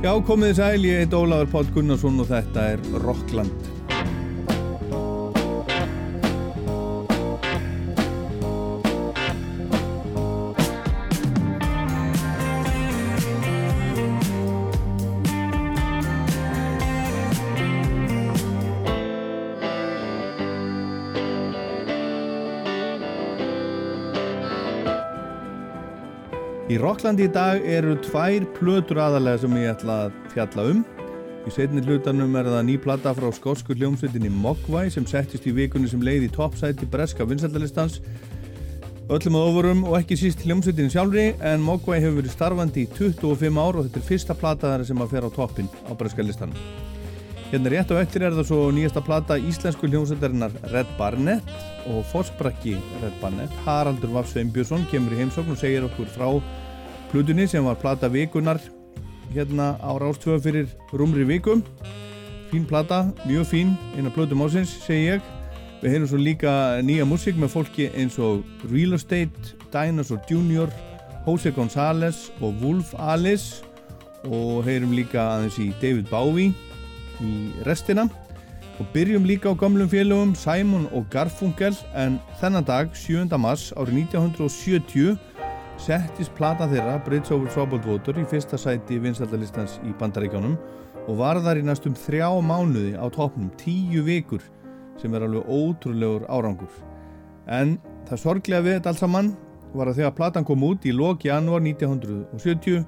Já, komið sæl, ég heit Ólafur Páll Gunnarsson og þetta er Rockland. Í Rocklandi í dag eru tvær plötur aðalega sem ég ætla að fjalla um. Í setni hlutanum er það ný plata frá skósku hljómsveitinni Mogwai sem settist í vikunni sem leiði í toppsæti breska vinsaldalistans öllum að ofurum og ekki síst hljómsveitinni sjálfri en Mogwai hefur verið starfandi í 25 ár og þetta er fyrsta plata þar sem að fer á toppin á breska listanum. Hérna rétt á eftir er það svo nýjasta plata íslensku hljómsveitarinnar Red Barnett og fórsprakki Red Barnett Haraldur Vaf Sveinbjörnsson kemur í heimsókn og segir okkur frá Plutunni sem var plata vikunar hérna á Rástvöðu fyrir rúmri vikum. Fín plata, mjög fín, eina Plutum ásins, segi ég. Við heyrum svo líka nýja músík með fólki eins og Real Estate, Dinosaur Junior, Jose González og Wolf Alice og heyrum líka aðeins í David Bowie í restina og byrjum líka á gamlum félögum Simon og Garfunkel en þennan dag, 7. mars árið 1970 settist plata þeirra Bridge over Troubled Water í fyrsta sæti vinsaldalistans í bandaríkjónum og var þar í næstum þrjá mánuði á toppnum, tíu vikur sem er alveg ótrúlegur árangur en það sorglega við þetta alls saman var að þegar platan kom út í lok janúar 1970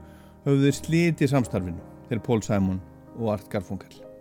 höfðu þeir sliti samstarfinu þeir Paul Simon og Art Garfunkel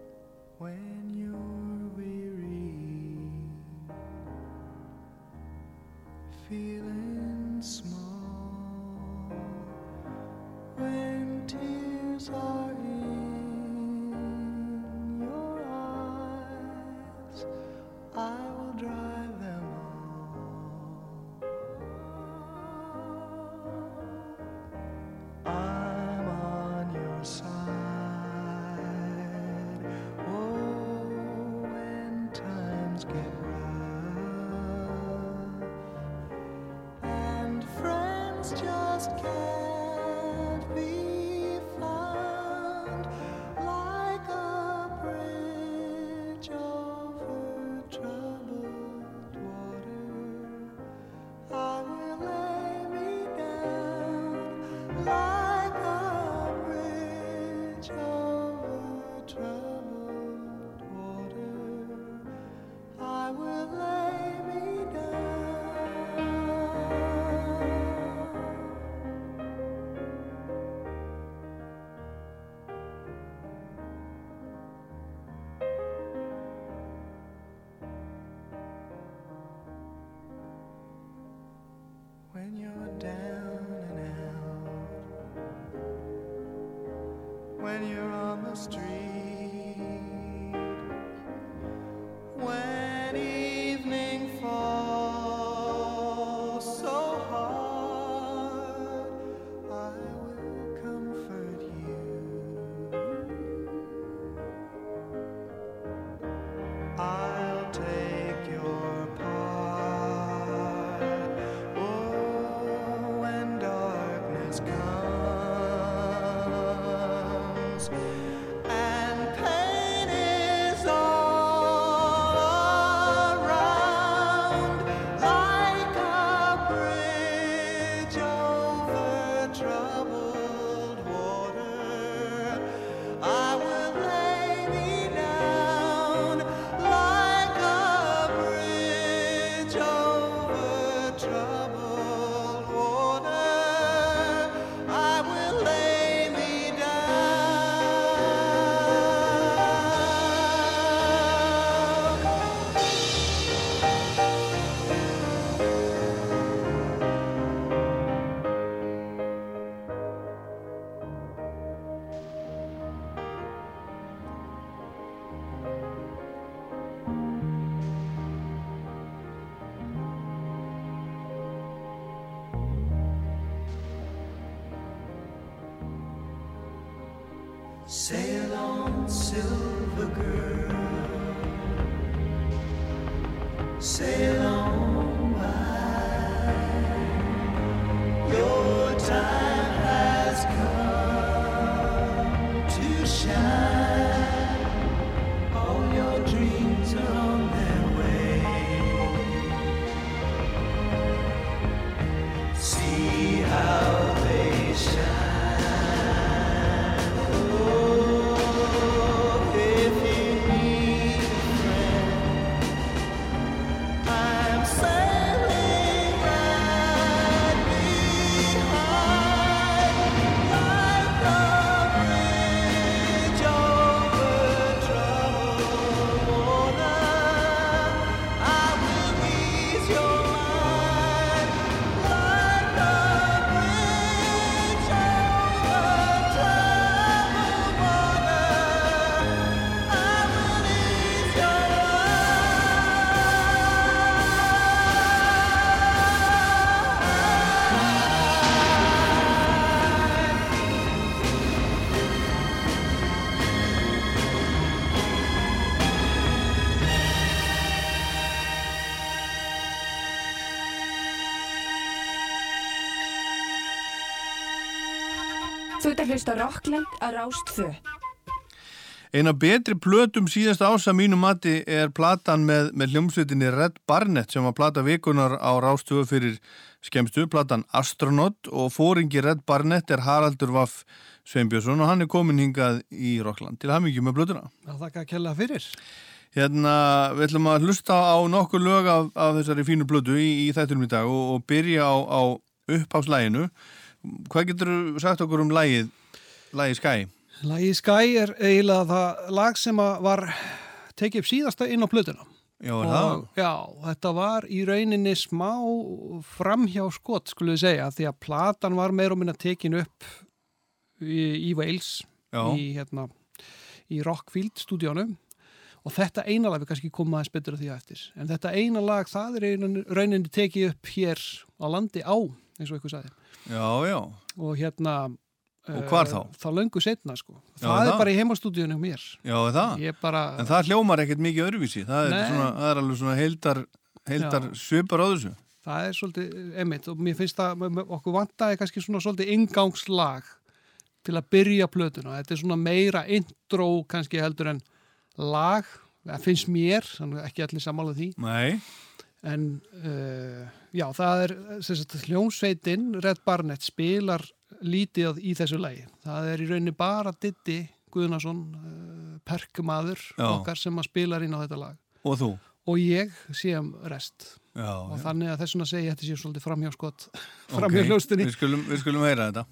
Ert að hlusta á Rockland á Rástfö. Eina betri plötum síðast ása mínu mati er platan með, með hljómsveitinni Red Barnett sem var plata vikunar á Rástöfu fyrir skemstu, platan Astronaut og fóringi Red Barnett er Haraldur Vaff Sveinbjörnsson og hann er komin hingað í Rockland til hafmyggjum með plötuna. Það þakka að kella fyrir. Hérna, við ætlum að hlusta á nokkur lög af, af þessari fínu plötu í, í þættunum í dag og, og byrja á, á uppháðslæginu. Hvað getur þú sagt okkur um lægið, lægið Sky? Lagi Sky er eiginlega það lag sem var tekið upp síðasta inn á plötuna. Já, er það? Og, já, þetta var í rauninni smá framhjá skot, skulle við segja, því að platan var meir og minna tekin upp í, í Wales, Já. í, hérna, í Rockfield stúdíónu og þetta eina lag við kannski koma aðeins betur að því eftir. En þetta eina lag, það er rauninni tekið upp hér á landi á, eins og ykkur sagði. Já, já. Og hérna... Og hvar eh, þá? Þá löngu setna, sko. Já, það er það? bara í heimastúdíónu mér. Já, það? Ég bara... En það hljómar ekkert mikið öðruvísi. Það er, það er alveg svona heildar, heildar svipar á þessu. Það er svolítið emitt og mér finnst að okkur vantaði kannski svona svolítið ingangslag til að byrja plötuna. Þetta er svona meira intro kannski heldur en lag, það finnst mér, ekki allir sammála því. Nei. En uh, já, það er sagt, hljómsveitin, Red Barnett, spilar lítið í þessu lagi. Það er í rauninni bara Diddi Guðnason, uh, perkmaður Já. okkar sem að spilar inn á þetta lag. Og þú? Og ég sé um rest. Já, og já. þannig að þess vegna segi ég þetta sé svolítið framhjá skott framhjá hljóstinni Við skulum, við skulum heyra þetta.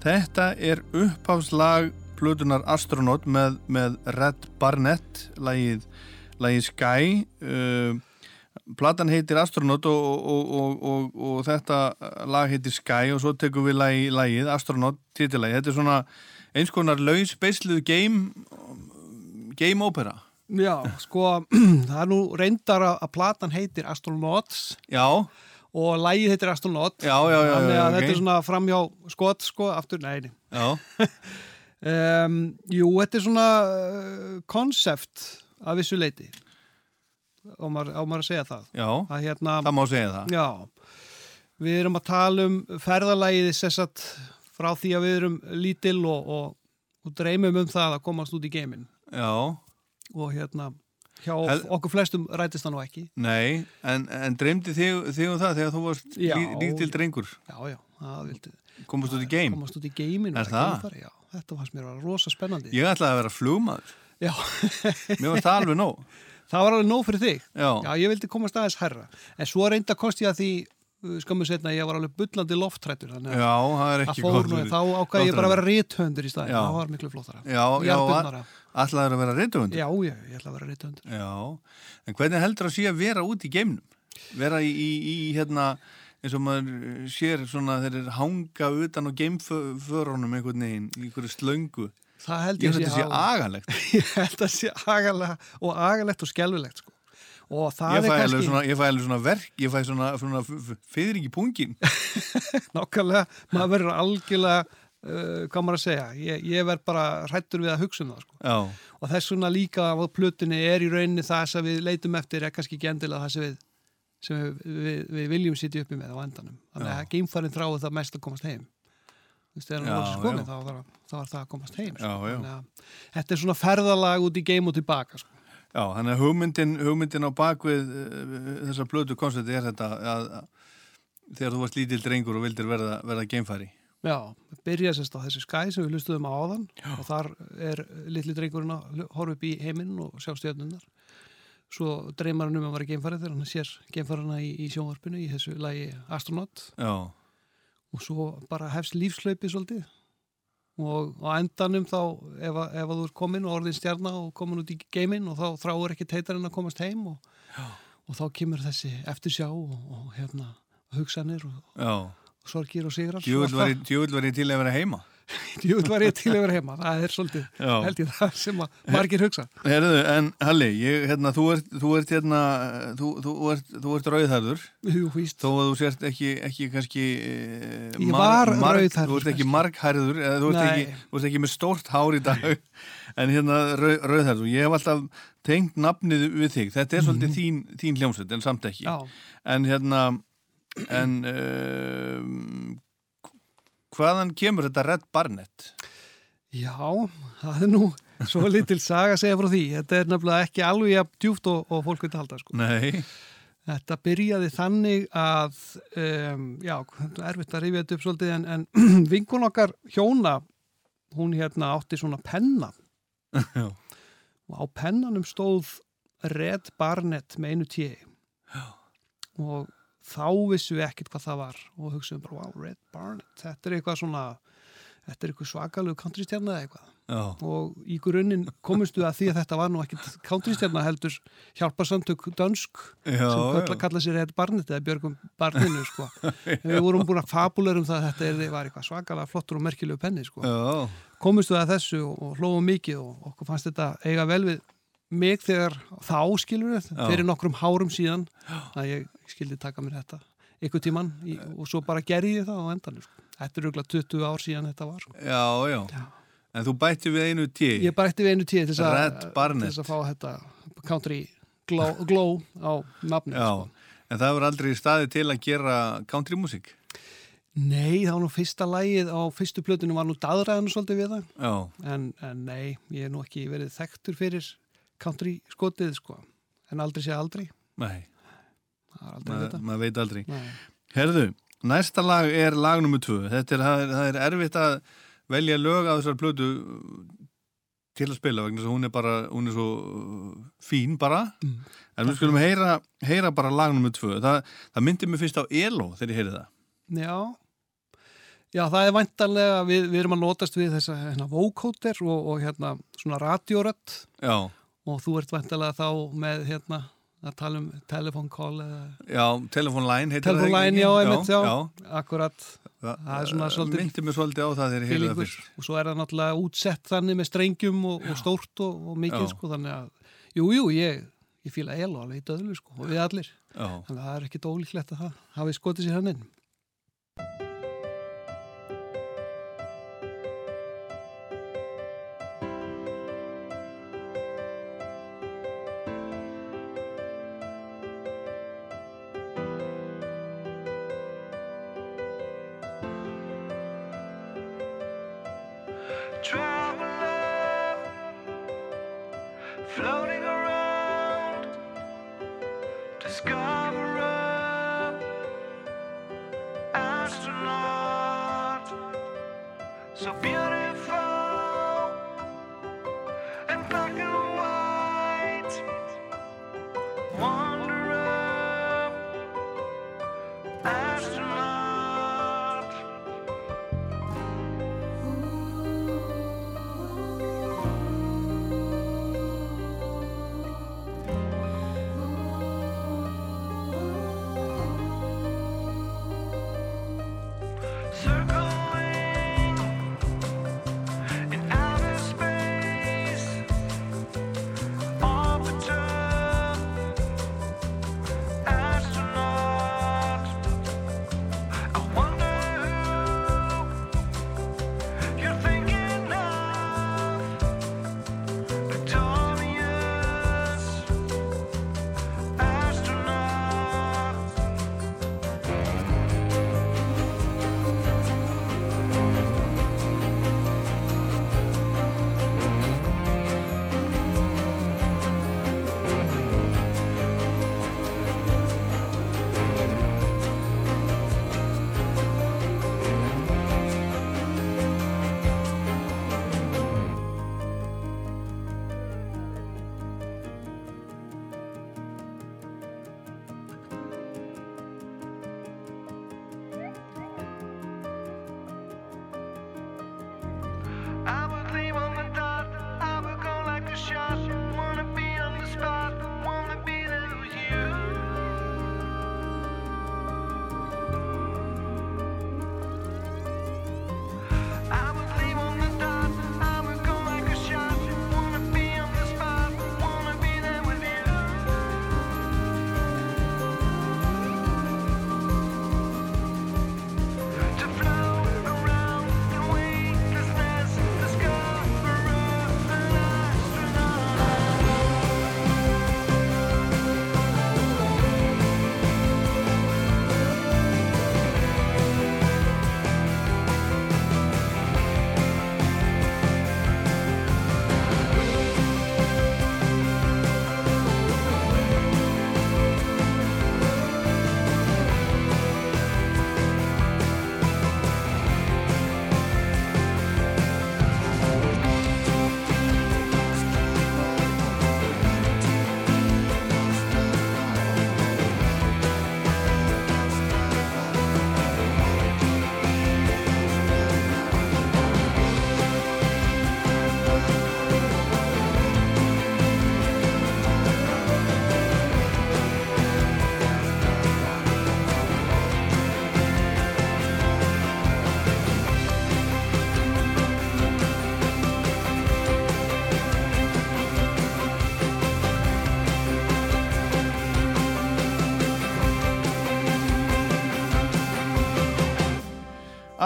Þetta er uppháfslag Plutunar Astronaut með, með Red Barnett, lagið, lagið Sky. Uh, platan heitir Astronaut og, og, og, og, og þetta lag heitir Sky og svo tekum við lagi, lagið Astronaut titillagi. Þetta er svona eins konar laus beisluð game, game opera. Já, sko, það er nú reyndar að platan heitir Astronauts Já, og lægið heitir Astronaut. já, já, já. Þannig að ok. þetta er svona framhjá skot, sko, aftur, nei, Um, jú, þetta er svona konsept af vissu leiti. Á maður, maður að segja það. já, Það hérna, það má segja það. já, við erum að tala um ferðalægið sessat frá því að við erum lítil og, og, og dreymum um það að komast út í geiminn. Já, Og hérna, hjá Hel- okkur flestum rætist það nú ekki. nei, en, en dreymdi þig, þig um það þegar þú varst lítil drengur, Já, já, það vildi komast út í game. komast út í Já, þetta fannst mér að vera rosa spennandi. Ég ætlaði að vera flugmaður, Já, mér varst það alveg nóg. það var alveg nóg fyrir þig. Já, Já, ég vildi komast aðeins herra. En svo reynda kosti ég að því uh, skömmu setna að ég var alveg bullandi loftrættur þannig að já, það er ekki fyrir- þá ákvæði ég bara að vera rithöndur í staðin, Já. það var miklu flottara. Já, ætlaði að vera reynduvundur. Já, já, ég ætla að vera rithöndur. Já, en hvernig heldur að sé að vera út í geimnum? Vera í, í, í hérna, eins og maður sér svona þeir eru hanga utan á geimförunum einhvern veginn, einhverju slöngu. Það held Ég að sé agalegt. ég held að sé agalega og agalegt og skelfilegt sko. Og það Ég fæ, kannski svona, ég fæ alveg svona verk, ég fæ svona, svona fyrir ekki pungin. nákvæmlega, maður verður algjörlega, uh, hvað maður að segja, ég, ég verð bara hrættur við að hugsa um það sko. Já, Og þess vegna líka á plutinni er í rauninni það sem við leitum eftir er kannski ekki endilega það sem við, sem við, við, við viljum sitja uppi með á endanum. Þannig Já. að geimfarinn þráið það mest að komast heim. Þú veist, þegar hann Já, var já. þá var, það að komast heim. Já, já. Þannig að þetta er svona ferðalag út í geim og tilbaka. Sko. já, þannig að hugmyndin, hugmyndin á bakvið uh, þessa blötu koncepti er þetta að, að þegar þú varst lítill drengur og vildir verða, verða geimfæri. Já, við byrja sérst á þessi skæ sem við hlustuðum á áðan. Og þar er litli drengurinn að horfa upp í heiminn og sjá stjörnundar. Svo dreymar hann um að vera geimfarið þegar hann sér geimfarina í, í sjónvarpinu í þessu lagi Astronaut. Já, og svo bara hefst lífslaupið svolítið. Og á endanum þá ef, ef að þú er komin og orðin stjarna og komin út í geiminn og þá þráur ekki teitarinn að komast heim og, og þá kemur þessi eftirsjá og, og hérna hugsanir og, já. Sorgir og sigrar var, ég- djöfull var ég til að vera heima. Djúvill var ég til að vera heima, það er svolítið Já. held ég það sem að margir hugsa Herðu, en Halli, ég, hérna, þú ert, þú ert, hérna, þú, þú ert, þú ert rauðhærður, þó að þú sért ekki, ekki kannski... eh, Ég var rauðhærður, Þú ert ekki marghærður, eða þú ert ekki, þú ert ekki með stórt hár í dag, en hérna rauð, rauðhærður. Ég hef alltaf tengt nafnið við þig. Þetta er svolítið þín, þín hljómsveit, en samt ekki. Mhm. já, En hérna, en um, hvaðan kemur þetta Red Barnett? já það er nú svo litil saga að segja frá því þetta er nefnilega ekki alveg jafn djúft og, og fólk vil halda sko. Nei, Þetta byrjaði þannig að, um, já, þetta er erfitt að rifja þetta upp svolítið en, en vinkun okkar hjóna, hún hérna átti svona penna Já. og á pennanum stóð Red Barnett með einu tíu og þá vissum við ekkert hvað það var og hugsaðum bara, wow, Red Barnett, þetta er eitthvað svona, þetta er eitthvað svakalegu countrystjarna eða eitthvað já, og í grunninn komustu að því að þetta var nú ekkert countrystjarna heldur hjálparsamtök dönsk já, sem kalla, kalla sér Red Barnett eða Björgum Barninu sko. Við vorum búin að fabulerum það að þetta er, var eitthvað svakalega flottur og merkilegu penni sko. Já, komustu að þessu og, og hlóðum mikið og okkur fannst þetta eiga vel við mig þegar þá skilur við fyrir nokkrum hárum síðan að ég skildi taka mér þetta ykkur tíman í, og svo bara gerði ég það á endanum sko. þetta er auðvitað 20 ár síðan þetta var sko. já, já. Já. En þú bætti við einu tí. ég eftir við einu tíð til þess að, fá þetta country glow, glow á nafni sko. en það var aldrei staði til að gera country music. Nei, það var nú fyrsta lægið á fyrstu plötunum var nú daðræðinu svolítið við það Já, en, en nei, ég er nú ekki verið þekktur fyrir country skotið sko en aldrei sé aldrei nei, maður mað veit aldrei. Nei. Herðu, næsta lag er lag nummer tvö. Þetta er, það er, er erfitt að velja lög á þessar plötu til að spila vegna þess að hún er bara, hún er svo uh, fín bara. Mm. En við skulum heyra, heyra bara lag nummer tvö. Það, það myndi mig fyrst á ELO þegar ég heyri það. Já Já, það er væntanlega, við, við erum að notast við þessa hérna, vocoder og, og hérna svona radiorött Já, og þú ert væntanlega þá með hérna að tala um eða Já, Telephone Line heitir Telephone það ekki? line, já, einmitt, já. já. akkurat það er svona svolítið Myndi mér svolítið á það þegar ég heyrði það fyrst. og svo er það náttúrulega útsett þannig með strengjum og, og stórt og, og mikið Já. sko þannig að, jú, jú, ég, ég fíla elo alveg í döðlu sko og við allir Já. þannig að það er ekkit ólíklegt að það hafi skotið sér hann inn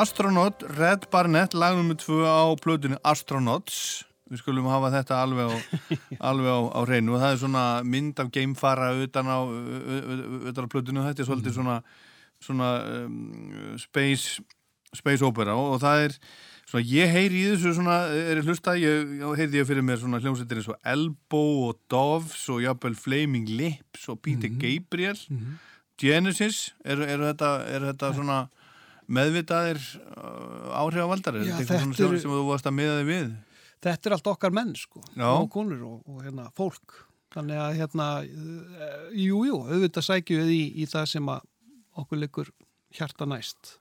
Astronaut, Red Barnett, lag nummer tvö á plötunni Astronauts. Við skulum hafa þetta alveg á, alveg á, á reynu og það er svona mynd af geimfara utan á, utan á plötunni þetta er svolítið svona, svona um, space, space opera. Og, og það er svona, ég heyri í þessu svona, er ég hlusta, ég, ég heyrði ég fyrir mér svona hljómsveitir eins og Elbow og Doves og jafnvel Flaming Lips og Peter Gabriel. Genesis, eru er þetta, er þetta svona meðvitaðir uh, áhrifavaldar? Er þetta eitthvað svona sem þú varst að miða þig við? Þetta er allt okkar menn sko Já. og konur og, og hérna, fólk. Þannig að hérna eh, jú, auðvitað sækjum við í, í það sem að okkur liggur hjarta næst.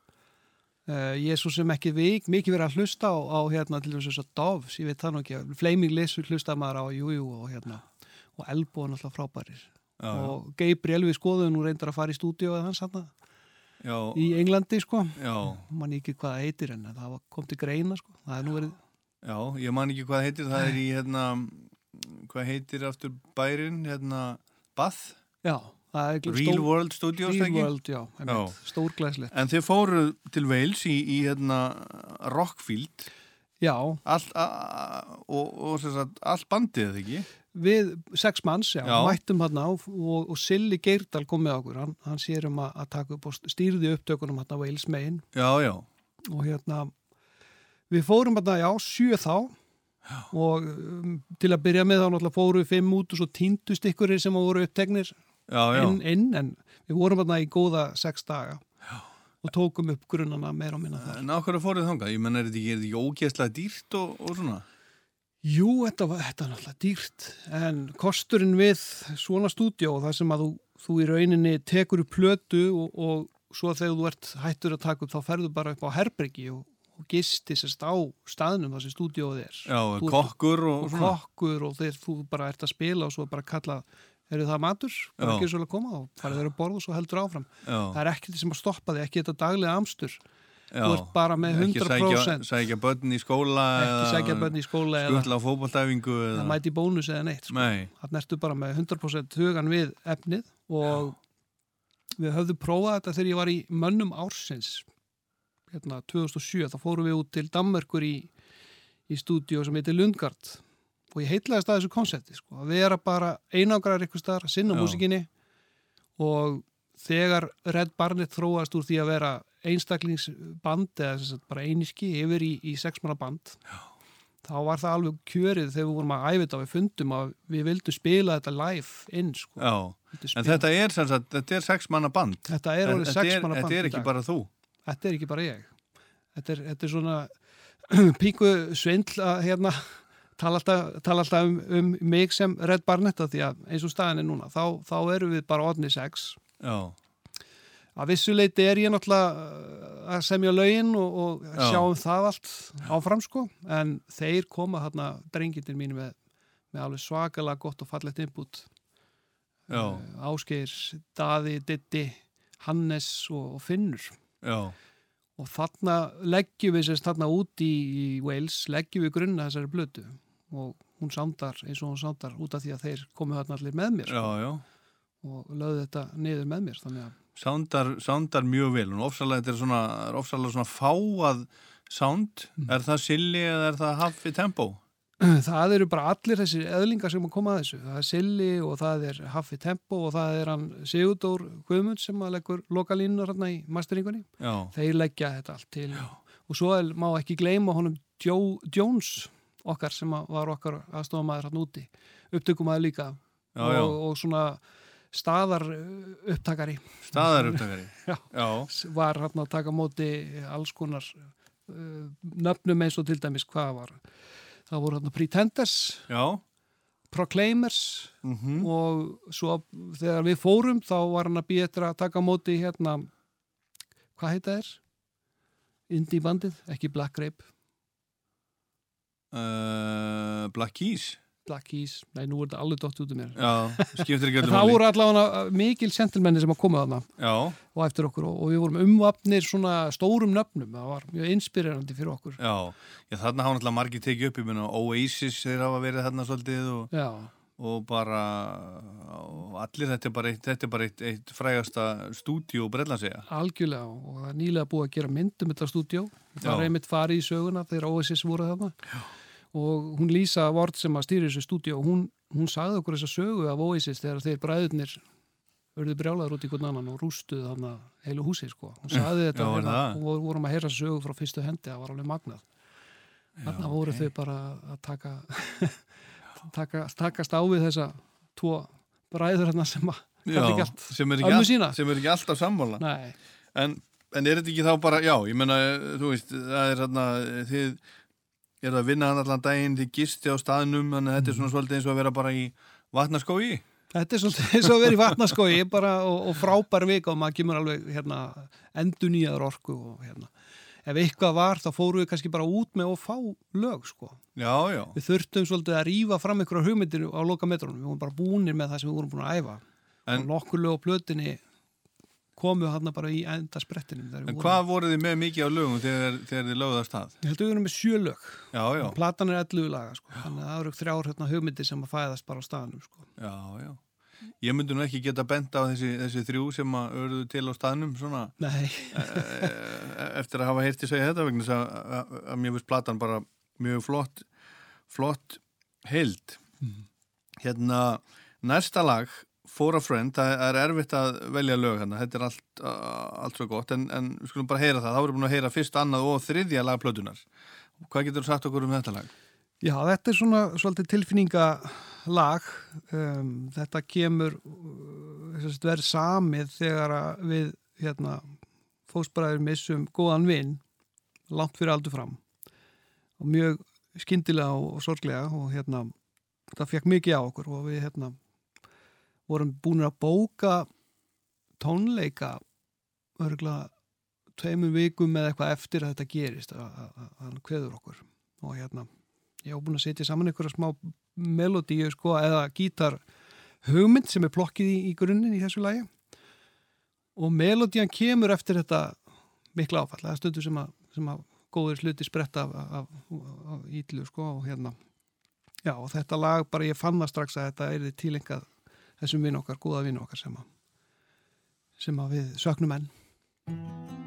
Uh, ég er svo sem ekki vik, mikið verið að hlusta á, á hérna til þess að Dovs, ég veit það nú ekki Flaming Liss hlusta maður á, jú, jú og hérna og Elbow er náttúrulega frábærir. Já, og Gabriel við skoðum nú reyndar að fara í stúdíu eða hans hann Já, í Englandi sko. Mann ekki hvað heitir en það kom til greina sko. Það er nú verið já, ég man ekki hvað heitir, það er í hérna, hvað heitir aftur bærin, hérna, Bath, já, Real World Studios, Real? World, já, einmitt, stórglæslegt En þið fóruð til Wales í, í hérna, Rockfield, já, all, a, a, og, og allt bandið, ekki? Við sex manns, já, Já. mættum hann á og, og Silli Geirdal kom með okkur hann, hann sér um að, að taka upp og stýrði upptökunum hann á Wales megin Já, og hérna við fórum hérna, já, sjö þá og um, til að byrja með þá náttúrulega fóru við fimm út og svo týndust ykkurir sem voru upptegnir inn, inn en við vorum hérna í góða sex daga og tókum upp grunnana meira og minna þar. En á hverju fóruð þangað? Ég menn, er þetta ekki, er þetta ekki ógeðslega dýrt og, og svona? Jú, þetta var þetta náttúrulega dýrt en kosturinn við svona stúdíó það sem að þú, þú í rauninni tekur upp plötu og, og svo þegar þú ert hættur að taka upp þá ferðu bara upp á herbergi og, og gisti sérst á staðnum þar sem stúdíóið er. Já, Þú- kokkur og, og kokkur og þeir þú bara ert að spila og svo bara kalla eru það matur, bara ekki svolítið að koma og farið þeirra borð og svo heldur áfram. Já, það er ekkert sem að stoppa þig, ekki þetta daglega amstur. Þú ert bara með Ekki 100% sækja, sækja börn í skóla ekki sækja bönn í skóla skutla á fótballtæfingu það mæti bónus eða neitt sko. Nei, þannig ertu bara með 100% hugan við efnið og við höfðum prófað þetta þegar ég var í mönnum ársins hérna 2007 þá fórum við út til Danmörkur í, í stúdíu sem heitir Lundgard. Og ég heitlaðist að þessu konsepti sko, að vera bara einangrar ykkur staðar að sinna Já. músikinni og þegar Red Barnett þróast úr því að vera einstaklingsband eða bara einiski yfir í, í sexmanna band Já. þá var það alveg kjörið þegar við vorum að æfa þetta og við fundum að við vildum spila þetta live inn sko. En þetta er sagt, þetta er sex manna band. Þetta er orðið Þetta sex er, manna band þetta er ekki bara þú. Þetta er ekki bara ég. Þetta er, þetta er svona píku svindl að hérna tala alltaf, tala alltaf um, um mig sem Red Barnett af því að eins og staðin er núna þá, þá erum við bara odni sex. Já, að vissuleiti er ég náttúrulega uh, að semja lögin og, og Já. sjáum það allt áfram sko. En þeir koma þarna drengindir mínu með, með alveg svakalega gott og fallegt input. Já, uh, Ásgeir, Daði, Ditti Hannes og, og Finnur. Já. Og þarna leggjum við sérst þarna út í, í Wales, leggjum við grunna þessari blötu og hún samdar eins og hún samdar út af því að þeir komu þarna allir með mér Já, sko, já, og lögðu þetta niður með mér þannig að sándar, sándar mjög vel. Og ofsalega þetta er svona, er ofsalega svona fáað sánd, Mm. er það silli eða er það haffi tempo? það eru bara allir þessir eðlingar sem að koma að þessu. Það er Silli og það er Haffi Tempo og það er hann Sigurdór Guðmund sem að leggur lokalínur hérna í masteringunni. Já, þeir leggja þetta allt til. Og svo er, má ekki gleyma honum Joe Jones okkar sem að var okkar aðstofamæður hann úti. Upptökumæður líka. Já, já, og, og svona staðar uh, upptakari. Staðar upptakari. Já. já, var hann að taka móti alls konar uh, nöfnum eins og til dæmis hvað var. Það voru hann Pretenders já. Proclaimers Mm og svo þegar við fórum þá var hann að býja eftir að taka móti hérna hvað heita þeir? Indie bandið, ekki Black Grape. Uh, Black Keys Black Keys, nei nú er þetta alveg dótt út um mér. Já, skiptir ekki öllum það voru allavega mikil sentilmenni sem að koma þarna. Já, og eftir okkur. Og, og við vorum umvapnir svona stórum nöfnum, það var mjög inspirerandi fyrir okkur. Já, já þarna hafa náttúrulega margir tekið upp, ég meina Oasis þeir hafa verið þarna svolítið og, Já, og bara og allir þetta er bara eitt, þetta er bara eitt, eitt frægasta stúdíu Breitlandsega algjörlega. Og það er nýlega búið að gera mynd um þetta stúdjó það er einmitt farið í söguna þegar Oasis voru þarna. Já. Og hún Lísa Vort sem að stýri þessu stúdjó hún, hún sagði okkur þessa sögu af Oasis þegar þeir bræðurnir verður brjálaður út í hvern annan og rústuð þarna heilu húsi sko. hún sagði þetta Já, hérna, og við vorum að heyra sögu frá fyrstu hendi það var alveg magnað. Þarna voru þau bara að taka taka, takast á við þessa tvo bræður hérna sem að allt sem er all, sem er ekki alltaf sammála. Nei, en, en er þetta ekki þá bara, já, ég meina þú veist, það er hérna þið er að vinna hann allan daginn þið gisti á staðnum, þannig að þetta er svona svolítið eins og að vera bara í vatnaskói Þetta er svolítið eins og að vera í vatnaskói bara og, og frábær vika og maður kemur alveg hérna, endur nýjaður orku og hérna. Ef eitthvað var þá fórum við kannski bara út með og fá lög sko. Já, já, Við þurftum svolítið að rífa fram einhverja hugmyndir á loka metrónum. Við vorum bara búnir með það sem við vorum búin að æfa. En- og nokkur lög á plötunni komu hann bara í enda sprettinum En vorum- hvað voruð þið með mikið á lögum þegar, þegar þið lögðu að stað? Ég held að við erum með sjö lög Já, já, og platan er 11 laga sko. þannig að það eru þrjár hérna hugmyndir sem að fæðast bara á staðnum sko. já, já. Ég myndi nú ekki geta bent á þessi, þessi þrjú sem að örðu til á staðnum svona Nei, eh, eftir að hafa heyrti segja þetta vegna að, að, mér finnst platan bara mjög flott flott heild hérna næsta lag For a Friend, það er erfitt að velja lög hérna, þetta er allt, allt svo gott en, en við skulum bara heyra það, þá erum við búin að heyra fyrst annað og þriðja lag plötunar hvað getur þú sagt okkur um þetta lag? já þetta er svona svolítið tilfinningalag um, þetta kemur uh, verð samið þegar við hérna, fósbræður missum góðan vinn langt fyrir aldur fram og mjög skyndilega og, og sorglega og hérna það fekk mikið á okkur og við hérna vorum búin að bóka tónleika örgulega tveimur vikum eða eitthvað eftir að þetta gerist að, hann kveður okkur. Og hérna ég var búin að setja saman einhverja smá melodíu sko eða gítar hugmynd sem er plokkið í, í grunninn í þessu lagi. Og melodían kemur eftir þetta mikla áfall, það er stundu sem að, sem að góður sluti spretta af, af, af, af ídlu sko og hérna. Já og þetta lag bara ég fann það strax að þetta er tilengað þessum vinn okkar, góða vinn okkar sem að sem að við söknum enn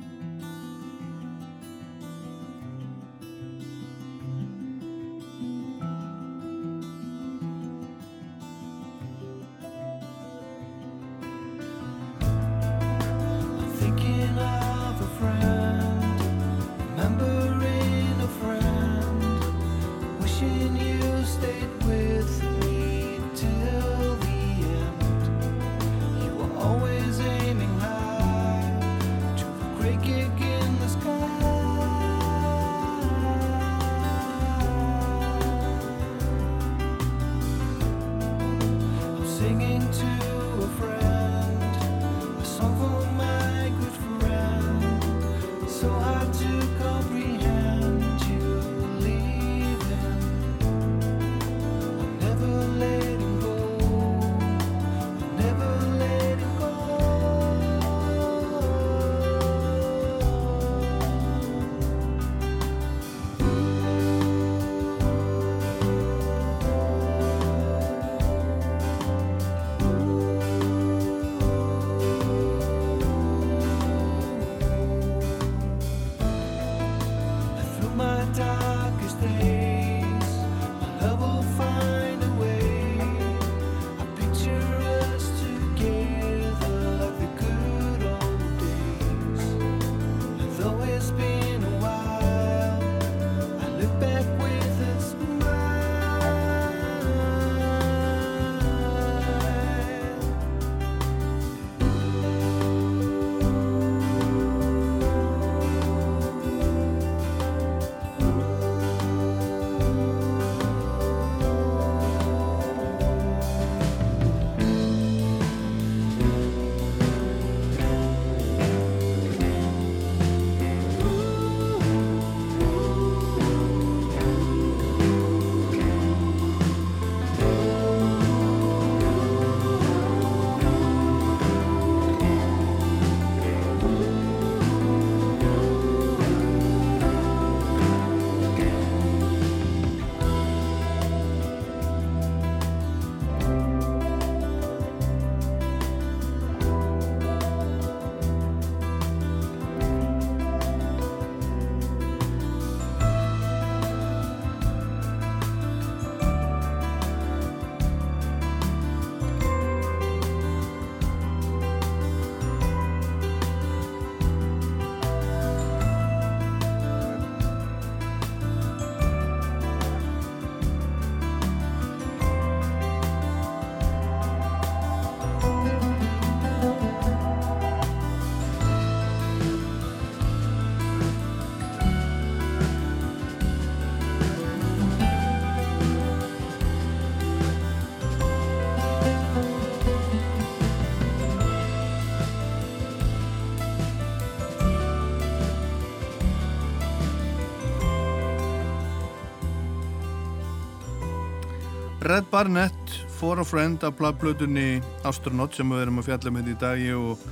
Red Barnett, For a Friend af plötunni Astronaut sem við erum að fjalla með í dag og,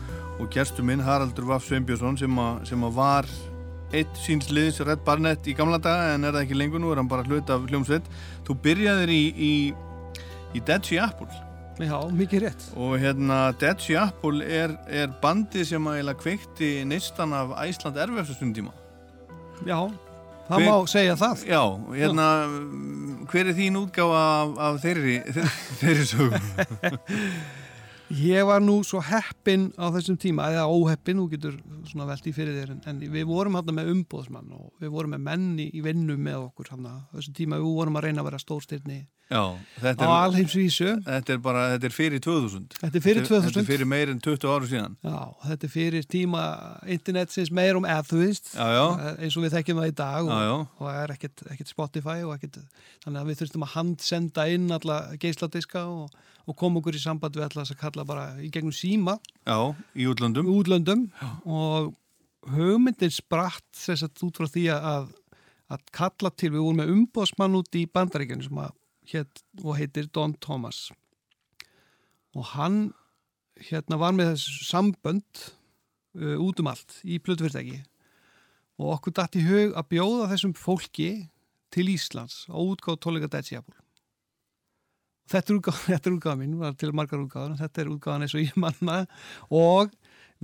og gerstu minn Haraldur Vaff Sveinbjörnsson sem, a, sem að var eitt síns liðs Red Barnett í gamla daga en er það ekki lengur nú, er hann bara hlut af hljómsveit. Þú byrjaðir í, í, í Dead Sea Apple. Já, mikið rétt. og hérna Dead Sea Apple er, er bandið sem að kveikti neistan af Æsland erfjöfsastund tíma. Já, það Hver- má segja það. Já, hérna hver er þín útgáfa af, af þeirri, þeirri sögum? Ég var nú svo heppin á þessum tíma, eða óheppin, þú getur svona velt í fyrir þér, en, en við vorum hann með umbóðsmann og við vorum með menni í vinnu með okkur á þessum tíma, við vorum að reyna að vera stórstyrni Já, þetta á er, alheimsvísu. þetta er bara, þetta er fyrir 2000 Þetta er fyrir Þetta er 2000. fyrir meir en 20 ára síðan. Já, þetta er fyrir tíma internetsins meir um eða þú veist, Já, já, eins og við þekkjum það í dag og, já, já, og það er ekkert, ekkert Spotify og ekkert, þannig að við þurftum að handsenda inn alla geisladiska og, og koma okkur í samband við þess að kalla bara í gegnum síma já, í útlöndum. útlöndum og hugmyndin spratt þess að út frá því að, að kalla til, við vorum með umbóðsmann út í bandaríkjunum sem að hét, og heitir Don Thomas. Og hann hérna var með þessu sambönd uh, út um allt í plötufyrirtæki. Og okkur datt í hug að bjóða þessum fólki til Íslands á útgáð tónleika Apple Þetta er útgáðan, þetta er útgáðan mín, var til margar útgáðan, þetta er útgáðan eins og ég manna og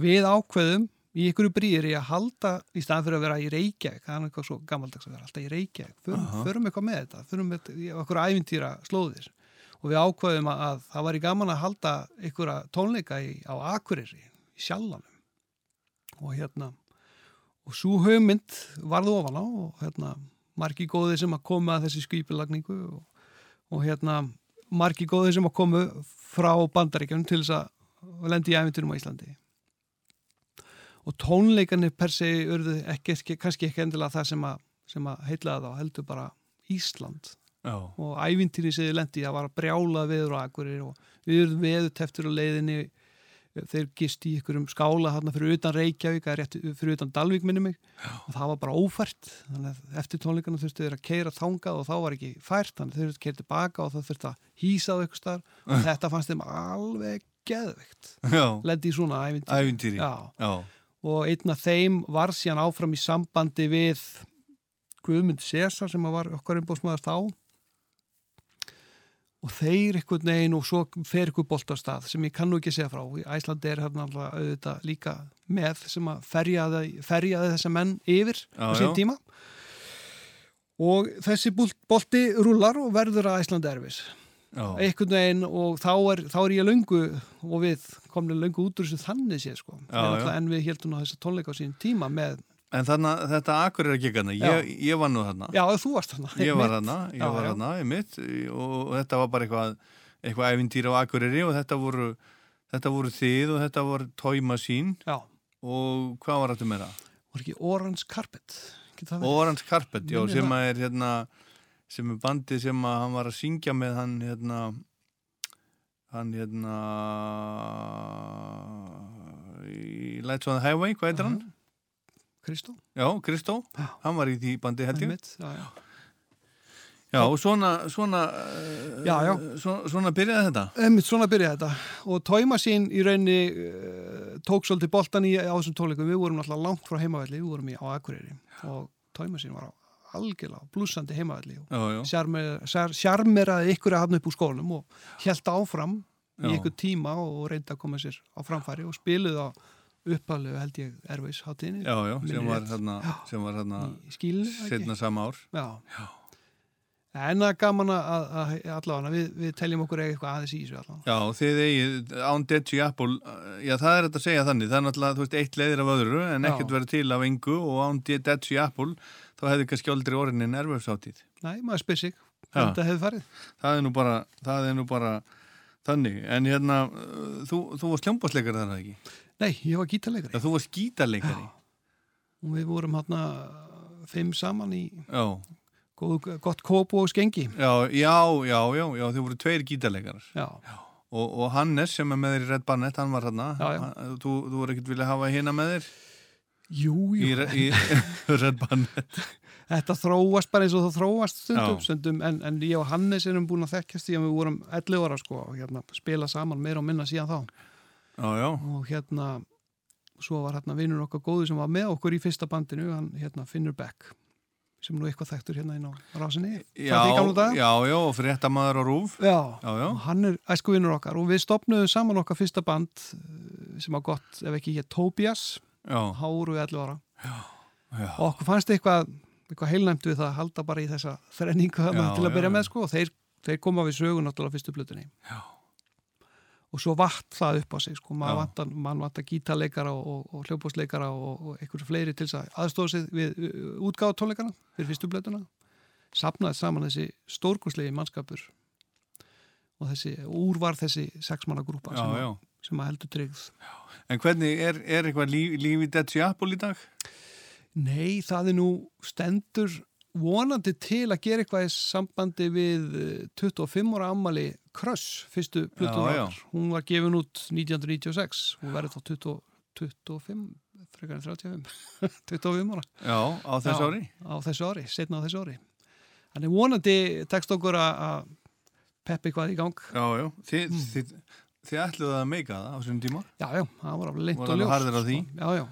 við ákveðum í ykkur brýri að halda í staðan fyrir að vera í Reykjavík, það er eitthvað svo gammaldags að vera alltaf í Reykjavík, förum, Aha. förum eitthvað með þetta, förum með okkur ævintýra slóðir og við ákveðum að, að það var í gaman að halda ykkur tónleika í, á Akureyri, í Sjallanum. Og hérna og svo hugmynd varð ofan á og hérna margi góði sem að koma að þessi skýpilagningu og, og hérna margi góði sem að komu frá bandaríkjum til þess að lendi í æfinturum á Íslandi. Og tónleikarnir per se urðu ekki, ekki, kannski ekki endilega það sem að, að heitlaða þá heldur bara Ísland. Já, og ævintýri sem þið lendi það var að brjála veður og akkurir og við erum veður teftur á leiðinni þeir gist í ykkurum skála hérna fyrir utan Reykjavík, fyrir utan Dalvík minni mig. Og það var bara ófært eftir tónleikarna þurftu þeir að keira þangað og þá var ekki fært, þannig þurftu að keira tilbaka og það þurftu að hýsa á ykkur starf og þetta fannst þeim alveg geðveikt. Já, lendi í svona ævintýri. Ævintýri. Já, já, og einn af þeim var síðan áfram í sambandi við Guðmund César sem var okkar umbóðsmaður þá og þeir einhvern veginn og svo fer ykkur bolt á stað sem ég kann nú ekki segja frá. Æslandi er hérna alltaf auðvitað líka með sem að ferjaði, ferjaði þessa menn yfir Já, á sín tíma. Og þessi bolt- bolti rúlar og verður að Æslandi erfis. Einhvern veginn og þá er, þá er ég löngu og við komum löngu út úr þessu þannig séð sko. Já, já. en við heldum á þessu tónleika á sín tíma með En þannig að þetta akkur er ekki gana, ég, ég var nú þarna Já, þú varst þarna. Ég var þarna, ég Já, var þarna, ég mitt og, þetta var bara eitthvað eitthvað ævintýri á Akureyri og þetta voru þetta voru þið og þetta voru tóima sín Já, og hvað var þetta meira? var ekki Orange Carpet. Getur það verið? Orange Carpet, já, Minnir sem er hérna sem er bandið sem að hann var að syngja með hann hérna hann hérna í Lights on the Highway, hvað heitir hann? Kristó. Já, Kristó, hann var í því bandi held ég Einmitt, Já, já. Já, og svona svona, Já, já. svona, svona byrjaði þetta Einmitt, svona byrjaði þetta. Og Tóima sín í raunni uh, tók svolítið boltan í á þessum tónleikum. Við vorum alltaf langt frá heimavelli, við vorum í á Akureyri. Og Tóima sín var á algjörlega blúsandi heimavelli. Og já, sjarmer- sjar- sjarmeraði ykkur að hafna upp úr skónum og held áfram í ykkur tíma og reyndi að koma sér á framfæri og spiluði á upphæðlegu held ég erfis hátíðinni já, já, sem var hérna sem var hérna setna sama ár Já. En það er gaman að, að allavega við, við teljum okkur eitthvað aðeins í þessu allavega. Já, þið eigið án Sea Apple uh, já, það er þetta að segja þannig það er náttúrulega, þú veist, eitt leiðir af öðru en Já. ekkert verið til af engu og án Sea Apple þá hefði kannski aldrei orðinni nervöfsáttíð Nei, maður spyr sig Já. þetta hefur farið. það er nú bara, það er nú bara þannig, en hérna uh, þú, þú varst hljómbásleikari þar ekki Nei, ég var gítarleikari. Já, þú varst gítarleikari Og við vorum hérna fimm saman í Já, góð, gott kópu og skengi. já, já, já, já, já þið voru tveir gítarleikarar Já. og, og Hannes sem er með þér í Red Barnett, hann var hérna Já, já. Þú, þú voru ekkert vilja hafa hérna með þér Jú, í, jú, í Red Barnett þetta þróast bara eins og það þróast stundum, Já. stundum en, en ég og Hannes erum búin að þekkjast því að við vorum 11 ára sko hérna spila saman meira og minna síðan þá Já, já, og hérna svo var hérna vinnur okkar góðu sem var með okkur í fyrsta bandinu, hann hérna Finnur Beck sem nú eitthvað þekktur hérna inn á rásinni já, já, já, og fréttamaður á rúf Já, Já, já. og hann er æsku vinnur okkar. Og við stopnuðum saman okkar fyrsta band eh, sem var gott, ef ekki hér Tobias háru við 11 ára. Já, og okkur fannst eitthvað, eitthvað heilnæmt við það að halda bara í þessa þrenningu til að byrja með sko og þeir, þeir koma við sögu náttúrulega fyrstu blutunni Já. Og svo vatt það upp á sig sko, Já. maður vantar, man gítarleikara og, og, hljóðbóðsleikara og, og einhverju fleiri til þess að aðstofa sig við útgáða tónleikana fyrir fyrstu blötuna sapnaði saman þessi stórkurslegi mannskapur og þessi, úr var þessi sexmanna grúpa já, sem, já. sem að heldur tryggð En hvernig, er, er eitthvað líf, líf í Dead Seattle í dag? Nei, það er nú stendur vonandi til að gera eitthvað í sambandi við eh, 25 ára ammali Crush, fyrstu okkar. Hún var gefin út 1996, hún verður þá 20, 25, frekar en 35, 25 ára. Já, á þess Já, ári? á þessu ári, setna á þessu ári. Þannig vonandi tekst okkur að að peppa eitthvað í gang. Já, já, þið, Mm. þið, þið ætluðu að meika það á þessum tíma? Já, já, það var alveg Voru og á já,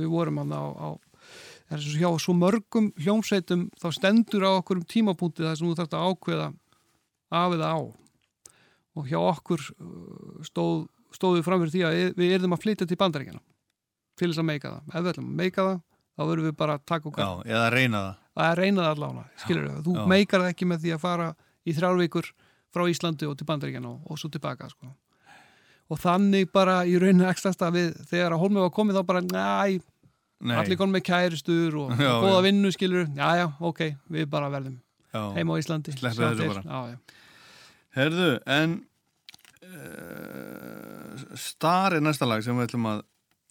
við vorum hann á, á það er svo hjá svo mörgum hljómsveitum þá stendur á okkur um tímapunkti það sem þú þarft að ákveða af eða á og hjá okkur uh, stóð, stóðu fram fyrir því að við- erum að flytja til bandaríkjana til þess að meika það. Ef við ætlum að meika það þá verðum við bara að taka Já, okkar eða reyna það að reyna það allána, skilur við. Þú Já. meikar það ekki með því að fara í þrjárvíkur frá Íslandi og til bandaríkjana og, og svo tilbaka, sko. Og þannig bara í rauninu ekstast að við, þegar að hólmið var komið þá bara, næ, Nei, allir konum með kæristur og, Já, og góða já. vinnu, skilur. Já, já, ok, við bara verðum já. heima á Íslandi. Þessu til. bara. Herðu, en uh, Star er næsta lag sem við ætlum að,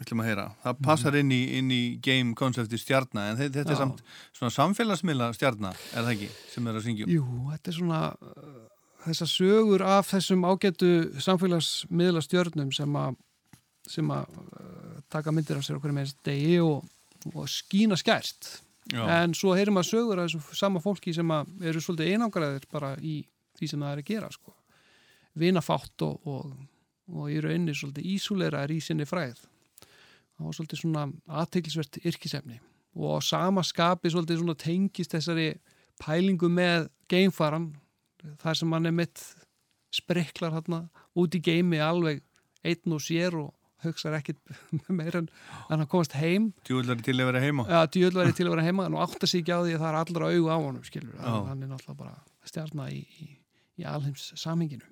ætlum að heyra. Það passar inn í, inn í game koncepti stjarnar, en þe- þetta er samt svona samfélagsmiðla stjarnar, er það ekki, sem er að syngja um? Jú, þetta er svona uh, þessar sögur af þessum ágætu samfélagsmiðla stjörnum sem að sem að uh, taka myndir af sér okkur með degi og, og skína skært. Já, en svo heyrum maður sögur af þessu sama fólki sem að eru svolítið einangraðir bara í því sem það er að gera sko. vinafátt og, og, og í rauninni svolítið ísúleira er í sinni fræð það var svolítið svona aðteglisvert yrkisefni. Og sama skapi svolítið svona tengist þessari pælingu með geimfaran þar sem hann er mitt spriklar hérna út í geimi alveg einn og sér og hugsaði ekkit meira en hann komast heim djúvillari til að vera heima. Já, djöðl væri til að vera heima en hún átta sig ekki á því að það er allra augu á honum skilur, Já. hann er náttúrulega bara stjarnar í, í, í alheims saminginu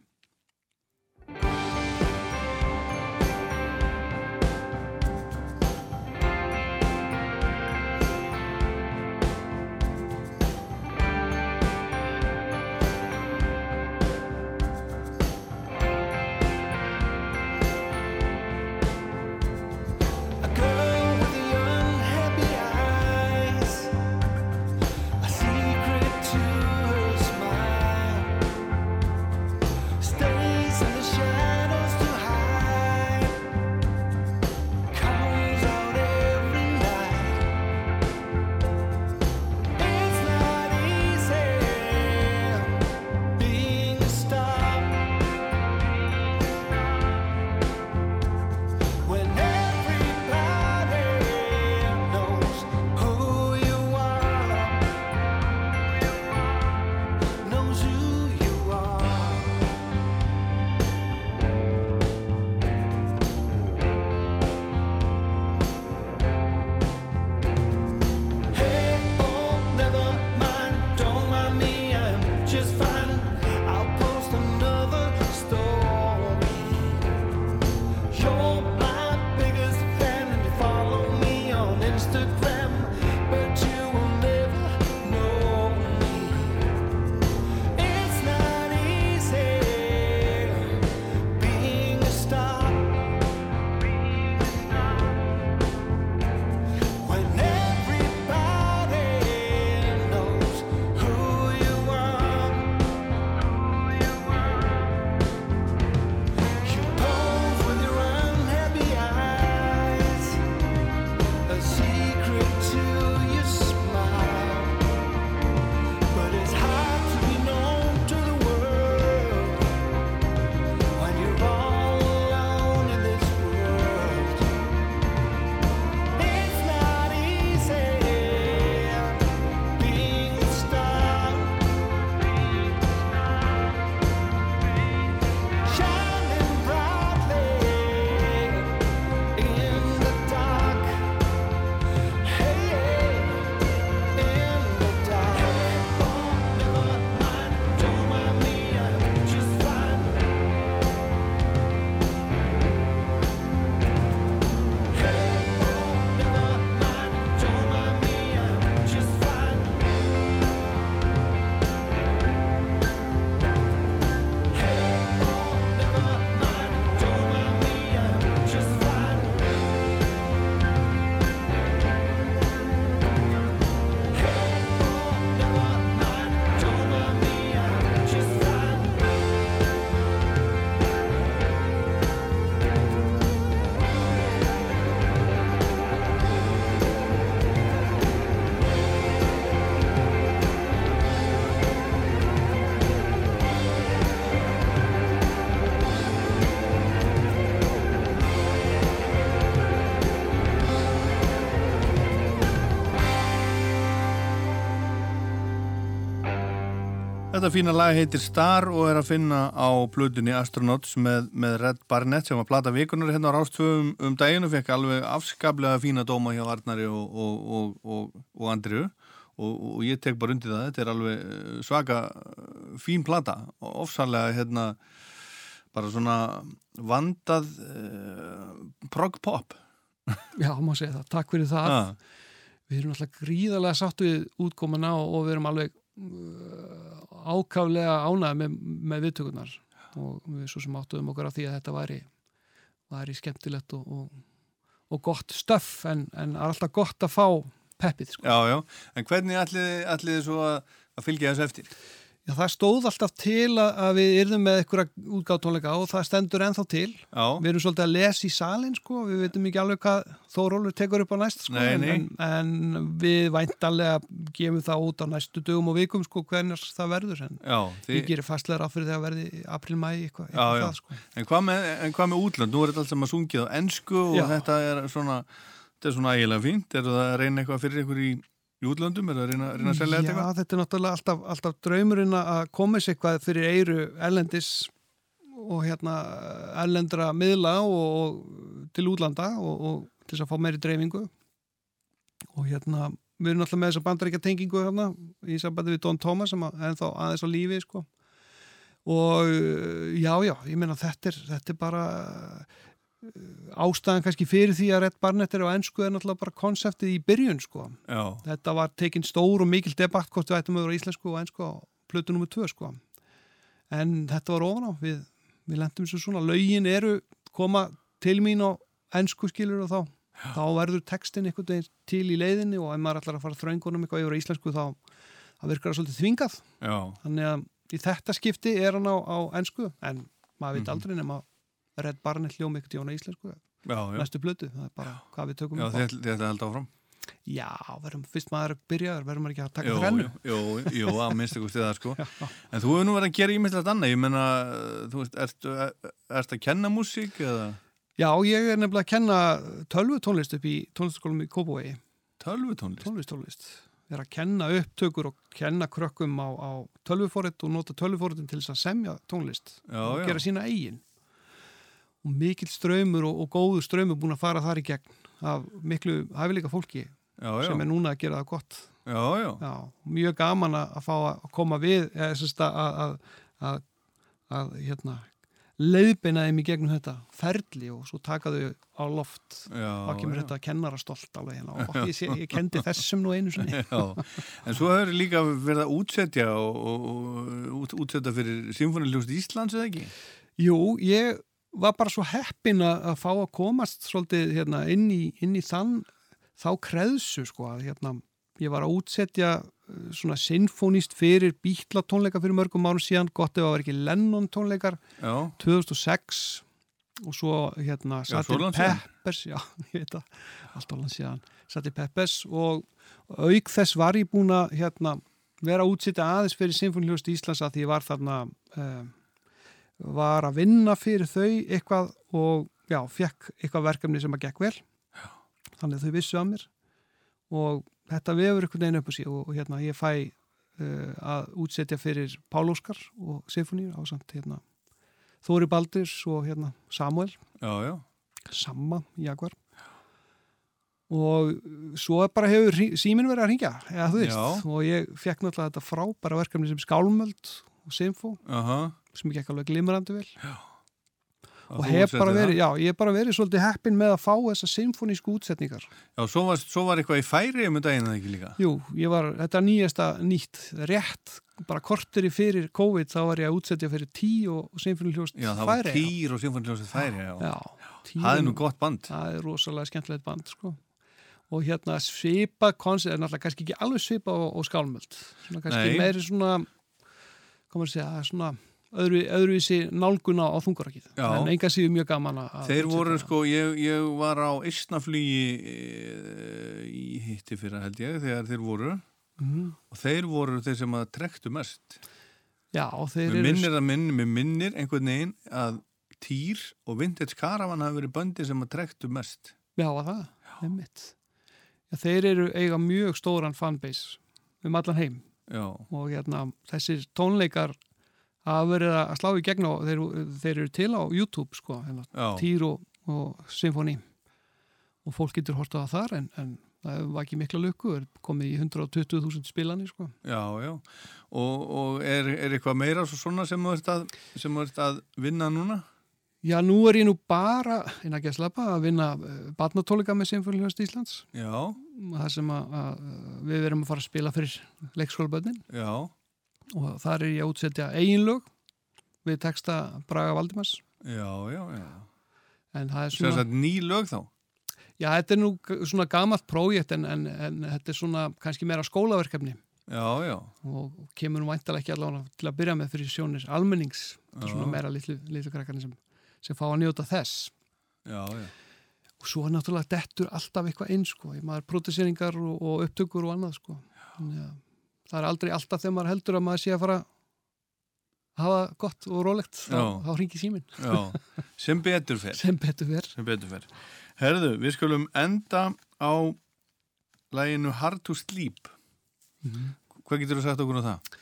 Þetta fína lag heitir Star og er að finna á plötunni Astronauts með, með Red Barnett sem var plata vikunar hérna á Rástvöfum um daginn og fekk alveg afskaplega fína dóma hjá Arnari og, og, og, og, og Andriu og, og ég tek bara undir það, þetta er alveg eh, svaka eh, fín plata. Og ofsalega hérna bara svona vandað uh, prog pop. Já, má segja það, takk fyrir það. Ha, Við erum alltaf gríðarlega sátt við útkomuna og, við erum alveg uh, ákaflega ánæði með, með viðtökurnar og við svo sem áttuðum okkur á því að þetta væri, væri skemmtilegt og, og, og gott stöff en, en er alltaf gott að fá peppið sko. Já, já, en hvernig ætlið ætli svo að, að fylgja þessu eftir? Já, það stóð alltaf til að, að við yrðum með einhverja útgáttónleika og það stendur ennþá til. Já, Við erum svolítið að lesa í salin sko, við veitum ekki alveg hvað Þórólur tekur upp á næst sko, Nei, nei. En, en við væntalega gefum það út á næstu dögum og vikum sko hvernig það verður en já, ég því, gerir fastlega ráð fyrir að verði april-mæ eitthvað, Já, eitthvað já. það sko. en, hvað með, en hvað með útlönd? Nú er þetta allt sem að sungið á ennsku og Já. þetta er svona, þetta er svona ægilega fínt. Er það að reyna eitthvað fyrir ykkur í, í útlöndum? Er það að reyna, reyna að selja Já, þetta eitthvað? þetta er náttúrulega alltaf, alltaf draumurinn að koma sér eitthvað fyrir eiru erlendis og hérna erlendra miðla og, og til útlanda og, og til þess að fá meiri dreifingu og hérna við erum alltaf með þessa bandaríkja tengingu hérna í sambandi við Don Thomas sem að- er þá aðeins á lífi sko og uh, já, já, ég meina þetta er, þetta er bara ástæðan kannski fyrir því að Red Barnett er á ennsku er náttúrulega bara konseptið í byrjun sko. Þetta var tekinn stór og mikil debatt hvort við ættum að vera íslensku og einsku á plötu nummer 2 sko. En þetta var ofan á. Við, við lendum svo svona, lögin eru koma til mín á einsku skilur og þá þá verður textin einhvern veginn til í leiðinni og ef maður ætlar að fara þröngunum eitthvað yfir íslensku þá það virkar það svolítið þvingað. Já, þannig að í þetta skipti er hann á, á einsku en maður veit Mhm. aldrei nema Red Barnett hljóma ekkert í íslensku já, já. næstu plötu, það er bara hvað við tökum Já, upp á. ætla að halda áfram? Já, verðum, fyrst maður er byrjaður, verðum maður ekki að taka Jú, þrennu. jú, jú, jú, að minnst ykkur stiða, sko. En þú hefur nú verið að gera ímyndilegt annað, ég menna, þú veist, ertu, er, ertu að kenna músík eða Já, ég er nefnilega að kenna tölvu tónlist upp í tónlistaskólum í Kópavogi. tölvutónlist? Tónlist, tónlist. Ég er að kenna upptökur og kenna krökkum á, á tölvufórit og nota tölvufóritin til þess að semja tónlist Já, og já. gera sína eigin. Og mikill ströymur og, og góður ströymur búin að fara þar í gegn af miklu hæfileika fólki Já, já, sem er núna að gera það gott. já, mjög gaman að fá að koma við að, að, að, að hérna, leiðbeina þeim í gegnum þetta ferli og svo taka þau á loft þá kemur já. þetta kennara stolt alveg hérna og ég, sé, ég kendi þessum nú einu sinni Já, en svo hefur líka verið að útsetja og, og, og út, útsetja fyrir Symfóniljóst Íslands eða ekki? Jú, ég var bara svo heppin að að fá að komast svolítið hérna, inn, í, inn í þann þá kreðsu sko að hérna, ég var að útsetja uh, svona sinfónist fyrir bítla tónleika fyrir mörgum árum síðan, gott ef það var ekki Lennon tónleikar. Já, 2006 og svo hérna Sati. Peppers já, ég veit það, allt á langt síðan. Sati Peppers og auk þess var ég búin að hérna, vera að útsýta aðeins fyrir Sinfoniljóst Íslands að því ég var þarna um, var að vinna fyrir þau eitthvað og já, fekk eitthvað verkefni sem að gekk vel. Já. þannig að þau vissu að mér. Og þetta vefur einhvern veginn upp á sig og, og hérna ég fæ uh, að útsetja fyrir Pál Óskar og Sinfonir á samt hérna Þóri Baldurs og hérna Samuel já, já, Samma Jaguar. Og svo bara hefur síminn verið að ringja eða þú veist. Og ég fekk náttúrulega þetta frábæra verkefni sem Skálmöld og Sinfo aha. Sem gekk alveg glimrandi vel Og og hef bara verið, já, ég hef bara verið svolítið heppin með að fá þessa symfonísku útsetningar Já, svo var, svo var eitthvað í færi um daginn eða ekki líka? Jú, ég var, þetta nýjasta nýtt rétt, bara kortur í fyrir COVID þá var ég að útsetja fyrir tí og, og symfoníljóst Já, það var Týr og Symfóniljósið færi, já. Já, Týr Það er nú gott band. það er rosalega skemmtilegt band sko. og hérna svipa koncept, er náttúrulega kannski ekki alveg svipa og, og skálmöld kannski meiri svona segja, svona öðru, öðruvísi nálguna á þungarakið en enga síðu mjög gaman að Þeir voru það. sko, ég, ég var á Ísnaflugi í hitti fyrir held ég þegar þeir voru Mhm. og þeir voru þeir sem að trektu mest. Já, þeir Mér eru minnir að minn, mér minnir einhvern veginn að Týr og Vintage Caravan hafi verið böndi sem að trektu mest. Já, að það, einmitt Já, þeir eru eiga mjög stóran fanbase um allan heim já, og hérna þessir tónleikar hafa verið að slá í gegn og þeir, þeir eru til á YouTube sko, hérna, Týr og, og Symfóni og fólk getur hortað á þar en, en það var ekki mikla lukku er komið í 120.000 spilani sko. já, já. Og, og er, er eitthvað meira svo svona sem þú ert að, að vinna núna? Já, nú er ég nú bara innan að slappa að vinna barnatóleika með Symfóniljóðast Íslands Já, það sem að, að við verum að fara að spila fyrir leikskólaböðnin já, og þar er ég að útsetja eiginlög við texta Braga Valdimars já, já, já. en það er svona, sagt ný lög þá? já þetta er nú svona gamalt prójekt en, en, en þetta er svona kannski meira skólaverkefni Já, já, og kemur nú væntalega ekki allavega til að byrja með fyrir sjónir almennings þetta er Já. svona meira litlu, krakkarnir sem, sem fá að njóta þess já, já. og svo er náttúrulega dettur alltaf eitthvað eins sko, maður próduseringar og, og upptökur og annað sko Þannig að það er aldrei alltaf þegar maður heldur að maður sé að fara að hafa gott og rólegt þá, Já. þá hringi síminn já. Sem betur fer. sem betur verð Sem betur fer. Herðu, við skulum enda á læginu Hard to Sleep. Hvað getur þú sagt okkur á það?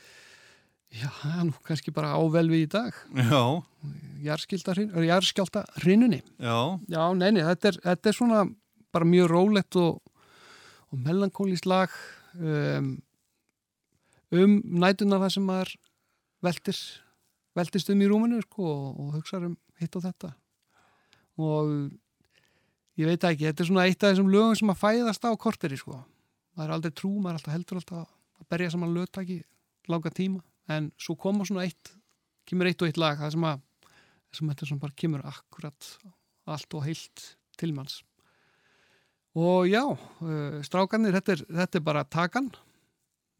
Já, það er nú kannski bara ável við í dag Já, jarðskjálta hrinnunni já, Já, neini, þetta þetta er svona bara mjög rólegt og, og melankólist lag um, um nætuna það sem maður veltir veltist um í rúminu sko, og, og hugsa um hitt og þetta. Og ég veit ekki, þetta er svona eitt af þessum lögum sem að fæðast á korteri sko. maður er aldrei trú, maður er alltaf heldur alltaf að berja saman lögtaki langa tíma, en svo koma svona eitt kemur eitt og eitt lag það sem að sem þetta svona bara kemur akkurat allt og heilt til manns. Og já uh, strákanir, þetta er, þetta er bara takan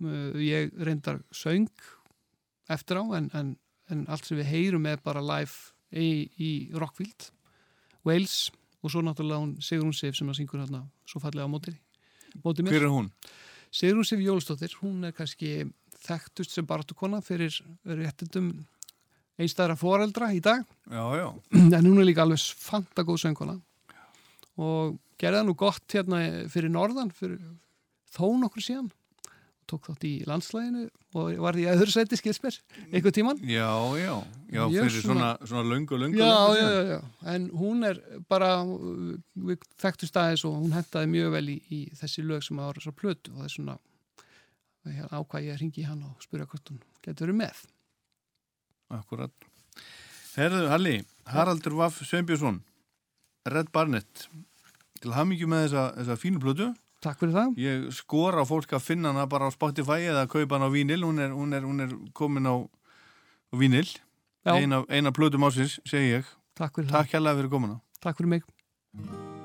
ég reyndar söng eftir á en, en, en allt sem við heyrum er bara live í, í Rockfield Wales og svo náttúrulega hún Sigrún Sif sem að syngur hérna svo fallega á móti, móti mér. Hver er hún? Sigrún Sif Jólustóttir, hún er kannski þekktust sem baráttukona fyrir réttindum einstæðra foreldra í dag. Já, já, en hún er líka alveg fantagóð söngkona. Og gerði það nú gott hérna fyrir norðan fyrir þó nokkur síðan tók þátt í landslæginu og var í öðru sæti skilsmér einhver tíman já, já, já, Ég fyrir svona- svona, svona löngu, löngu, já, löngu já, já, já, en hún er bara við þekktu staðis og hún hentaði mjög vel í, í þessi lög sem ára svo plötu og það er svona ákvað ég að ringi hann og spyrja hvort hún getur verið með Akkurat. Herðu, Halli, Haraldur Vaff Sveinbjörnsson, Red Barnett, til hamingju með þessa, þessa fínu plötu. Takk fyrir það Ég skora á fólk að finna hana bara á Spotify eða kaupa hana á vínil, hún er, hún er, hún er komin á, á vínil. Eina, eina plötu másins, segi ég. Takk fyrir Takk hérlega fyrir komuna. það, takk fyrir mig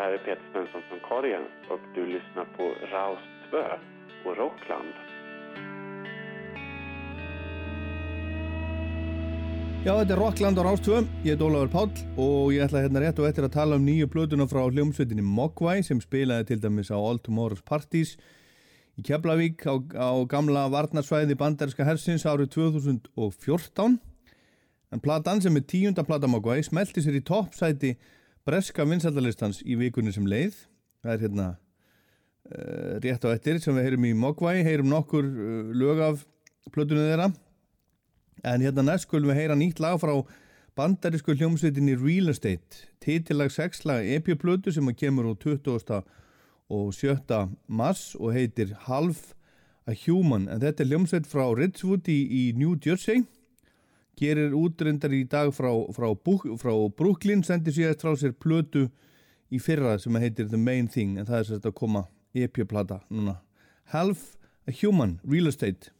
det här är Peter Svensson från Korgen och du lyssnar på Raust 2 och Rockland. Já, þetta er Rockland á Rástvö, ég er Ólafur Páll og ég ætla hérna rétt og eftir að tala um nýju plötuna frá hljómsveitinni Mogwai sem spilaði til dæmis á All Tomorrow's Parties í Keflavík á, á gamla varnarsvæði bandarinska hersins árið 2014 en platan sem er tíunda plata Mogwai smelti sér í toppsæti breska vinsaldalistans í vikunni sem leið það er hérna uh, rétt á eftir sem við heyrum í Mogwai heyrum nokkur uh, lög af plötunni þeirra En hérna næst skulum við heyra nýtt lag frá bandarísku hljómsveitinni Real Estate, titillag sexlag EP-plötu sem kemur úr 20. og 7. mars og heitir Half a Human. En þetta er hljómsveit frá Ridgewood í, í New Jersey, gerir útrindar í dag frá, frá, frá Brooklyn, sendir síðast frá sér plötu í fyrra sem heitir The Main Thing, en það er sérst að koma EP-plata núna. Half a Human, Real Estate.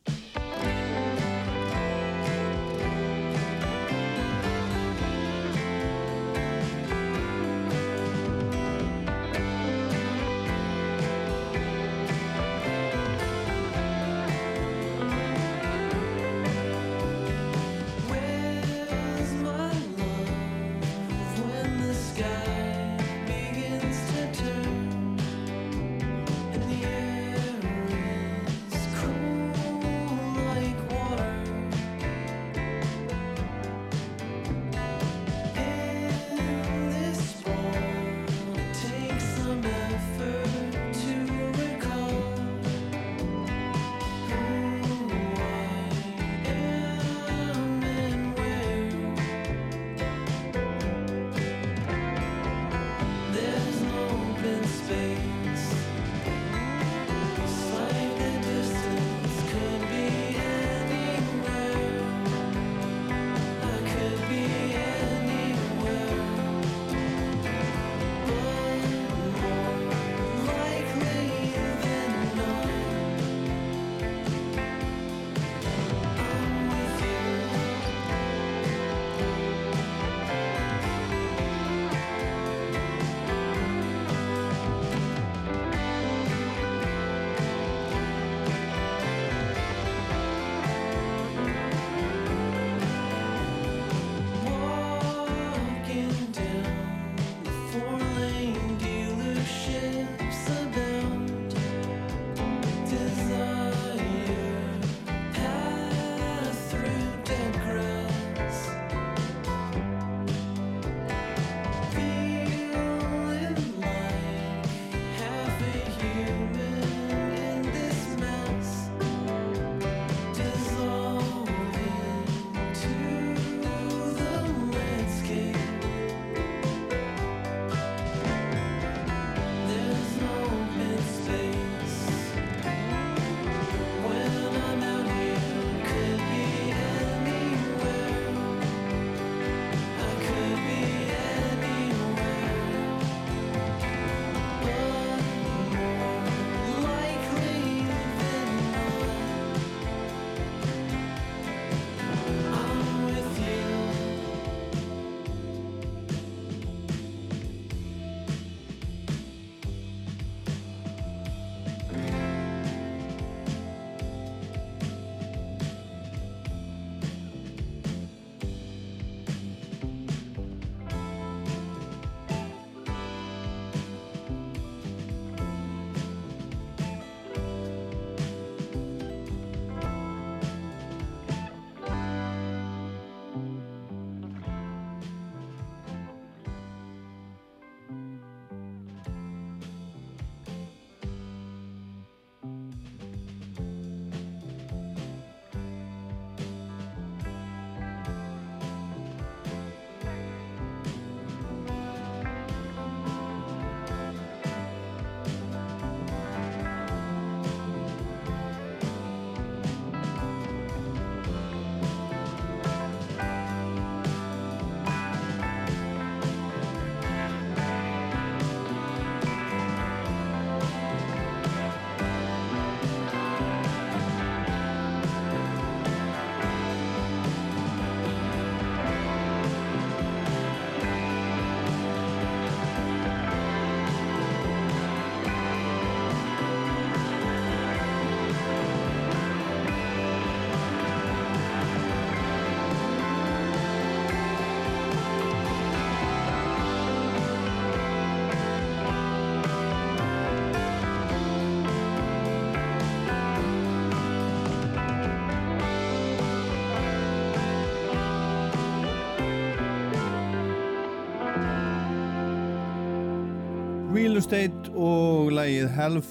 Real Estate og lagið Half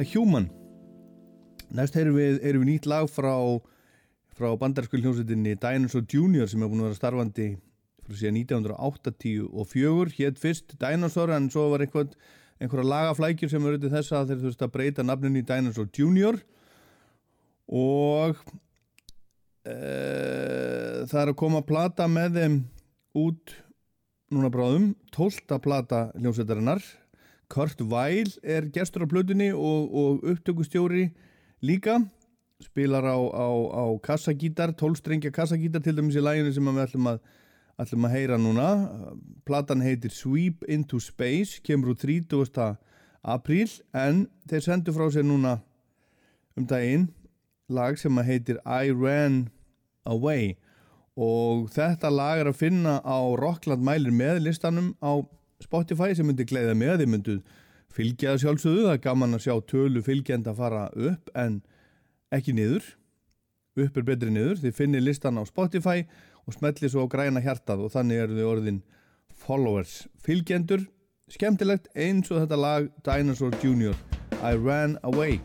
a Human. Næst erum við, erum við nýtt lag frá, frá bandarsku hljómsveitinni Dinosaur Junior sem er búin að vera starfandi frá síðan 1984 hétt fyrst Dinosaur en svo var einhvern, einhverja lagaflækjur sem til þess að þeir þurftu að breyta nafninu í Dinosaur Junior. Og e, það er að koma að plata með þeim út núna bráðum, tólta plata hljómsveitarinnar Kurt Weil er gestur á plötunni og, og upptökustjóri líka spilar á, á, á kassagítar, tólstrengja kassagítar til dæmis í læginu sem við ætlum að, ætlum að heyra núna platan heitir Sweep into Space kemur úr 30. apríl en þeir sendu frá sér núna um daginn lag sem að heitir I Ran Away og þetta lag er að finna á Rockland mælir með listanum á Spotify sem myndi gleiða með þið myndu fylgja það sjálfsögðu, það er gaman að sjá tölu fylgjenda fara upp en ekki niður. Upp er betri niður, þið finnir listan á Spotify og smelli svo á græna hjartað og þannig eru þið orðin followers, fylgjendur skemmtilegt eins og þetta lag Dinosaur Junior I Ran Away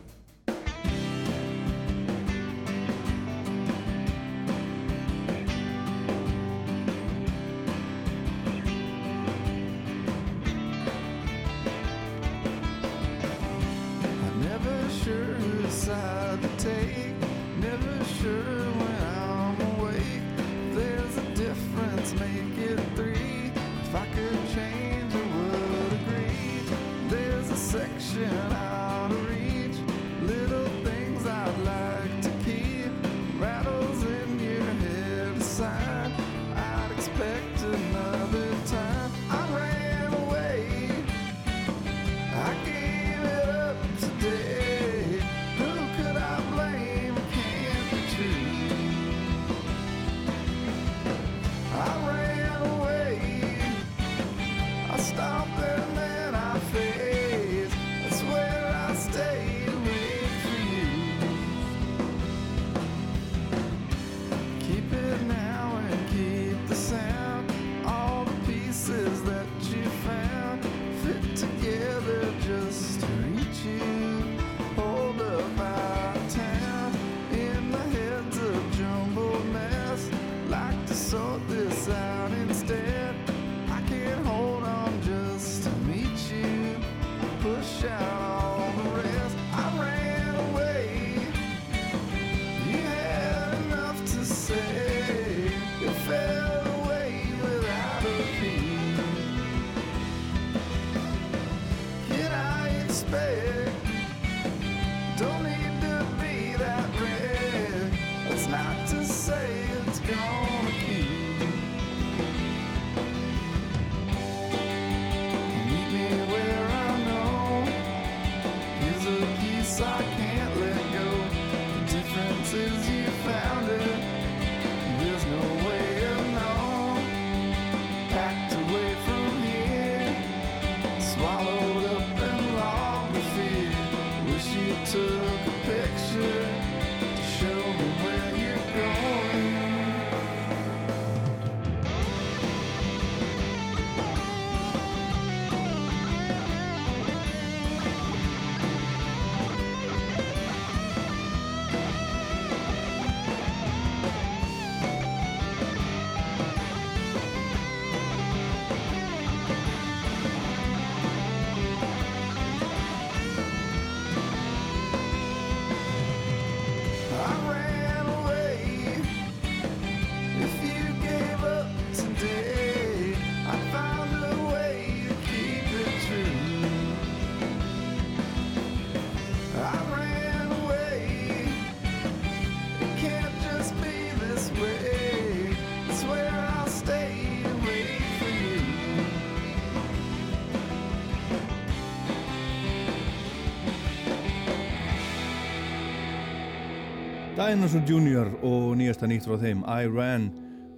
Dinosaur Junior og nýjasta nýtt frá þeim I Ran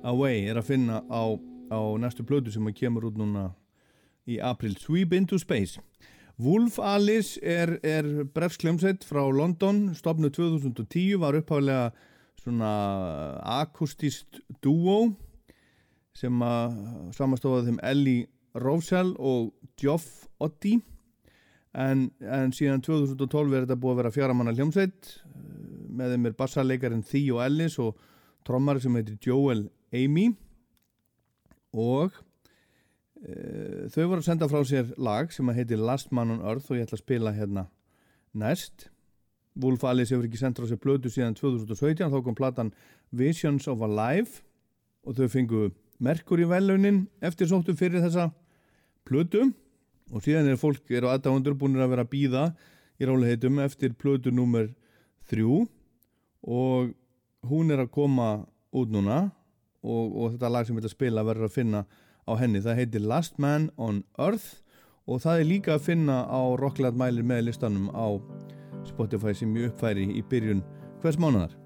Away er að finna á, á næstu plötu sem kemur út núna í april Sweep into Space. Wolf Alice er, er brefskljómsveit frá London stopnu 2010 var upphaflega svona akustist duo sem að samastofaði þeim Ellie Rovsell og Geoff Otti. En, en síðan 2012 er þetta búið að vera fjaramanna hljómsveit með þeim er bassarleikarin Theo Ellis og trommari sem heitir Joel Amy. Og e, þau voru að senda frá sér lag sem heitir Last Man on Earth og ég ætla að spila hérna næst. Wolf Alice hefur ekki sendt frá sér blödu síðan 2017 þá kom platan Visions of a Life og þau fengu Merkur í velunin eftir sóttu fyrir þessa plötu. Og síðan er fólk er á aðdáðundur búin að vera að býða í ráliheitum eftir plötu nummer þrjú og hún er að koma út núna og, og þetta lag sem við ætlum að spila verður að finna á henni. Það heitir Last Man on Earth og það er líka að finna á Rockland mælir með listanum á Spotify sem ég uppfæri í byrjun hvers mánuðar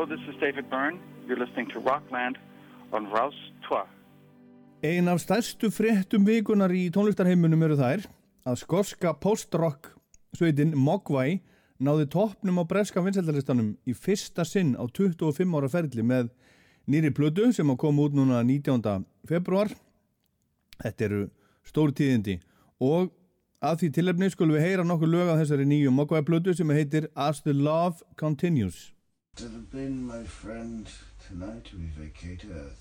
Hello, this is David Byrne. You're listening to Rockland on Rouse 2. Ein af stærstu fréttum vikunar í tónlistarheimunum eru þær að skorska post-rock sveitin Mogwai náði toppnum á breska vinsældalistanum í fyrsta sinn á 25 ára ferli með nýri plötu sem að koma út núna 19. februar. Þetta eru stór tíðindi og að því tilefni skulum við heyra nokkur lög af þessari nýju Mogwai plötu sem heitir As the Love Continues. To have been my friend, tonight we vacate Earth.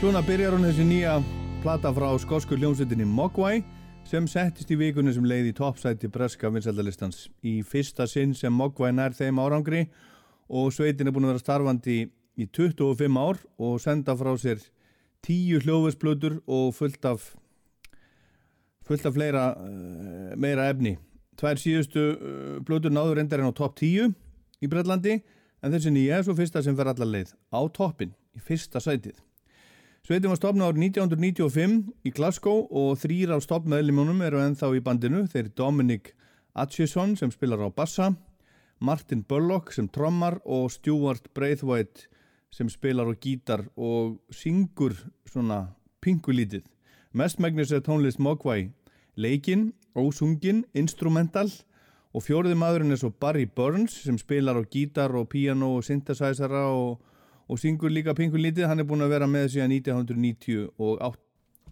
Svona byrjar hún þessi nýja plata frá skosku hljómsveitinni Mogwai sem settist í vikunni sem leiði í toppsæti breska vinsældalistans. Í fyrsta sinn sem Mogwai nær þeim árangri og sveitin er búin að vera starfandi í 25 ár og senda frá sér tíu hljóðvösplutur og fullt af fullt af fleira uh, meira efni. Tvær síðustu uh, plötur náður endar en á topp 10 í Brellandi en þessi nýja er svo fyrsta sem fer allar leið á toppin í fyrsta sætið. Sveitin var stopnað árið 1995 í Glasgow og þrýr af stopnaðlimunum eru ennþá í bandinu. Þeir Dominic Atchison sem spilar á bassa, Martin Bullock sem trommar og Stuart Braithwaite sem spilar á gítar og syngur svona pingulítið. Mestmægnis er tónlist Mogwai leikinn, ósungin, instrumental og fjóriði maðurinn er svo Barry Burns sem spilar á gítar og piano og synthesizera og og syngur líka pingur lítið, hann er búin að vera með síðan 1998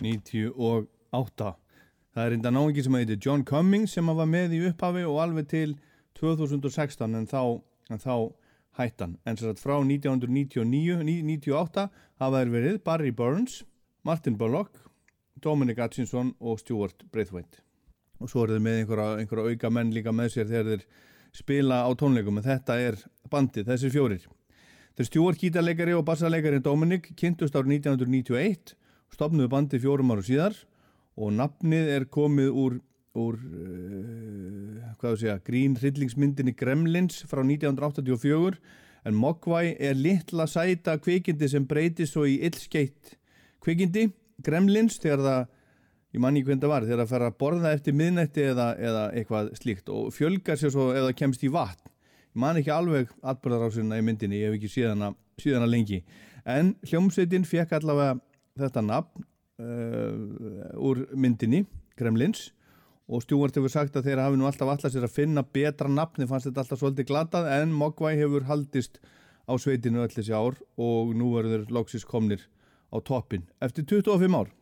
98. það er reynda náingi sem heitir John Cummings sem var með í upphafi og alveg til 2016 en þá, en þá hættan, en sér að frá 1999-98 hafa þeir verið Barry Burns, Martin Bullock Dominic Atkinson og Stuart Braithwaite. Og svo er þeir með einhverja, einhverja auka menn líka með sér þegar þeir spila á tónleikum en þetta er bandið, þessi fjórir Þeir stjúart gítarleikari og bassarleikari Dominic kynntust árið 1991 stopnuðu bandi fjórum áru síðar og nafnið er komið úr, úr uh, segja, grín hryllingsmyndinni Gremlins frá 1984 en Mogwai er litla sæta kvikindi sem breytist svo í illskeitt kvikindi. Gremlins þegar það, ég manni hvernig það var þegar það fer að borða eftir miðnætti eða, eða eitthvað slíkt og fjölgar sér svo eða kemst í vatn man ekki alveg atbyrðarásina í myndinni, ég hef ekki síðana, síðana lengi. En hljómsveitin fekk allavega þetta nafn uh, úr myndinni, Gremlins. Og Stjúart hefur sagt að þeirra hafi nú alltaf alltaf sér að finna betra nafn þið fannst þetta alltaf svolítið glatað en Mogwai hefur haldist á sveitinu öll þessi ár og nú verður loksis komnir á toppin eftir 25 ár.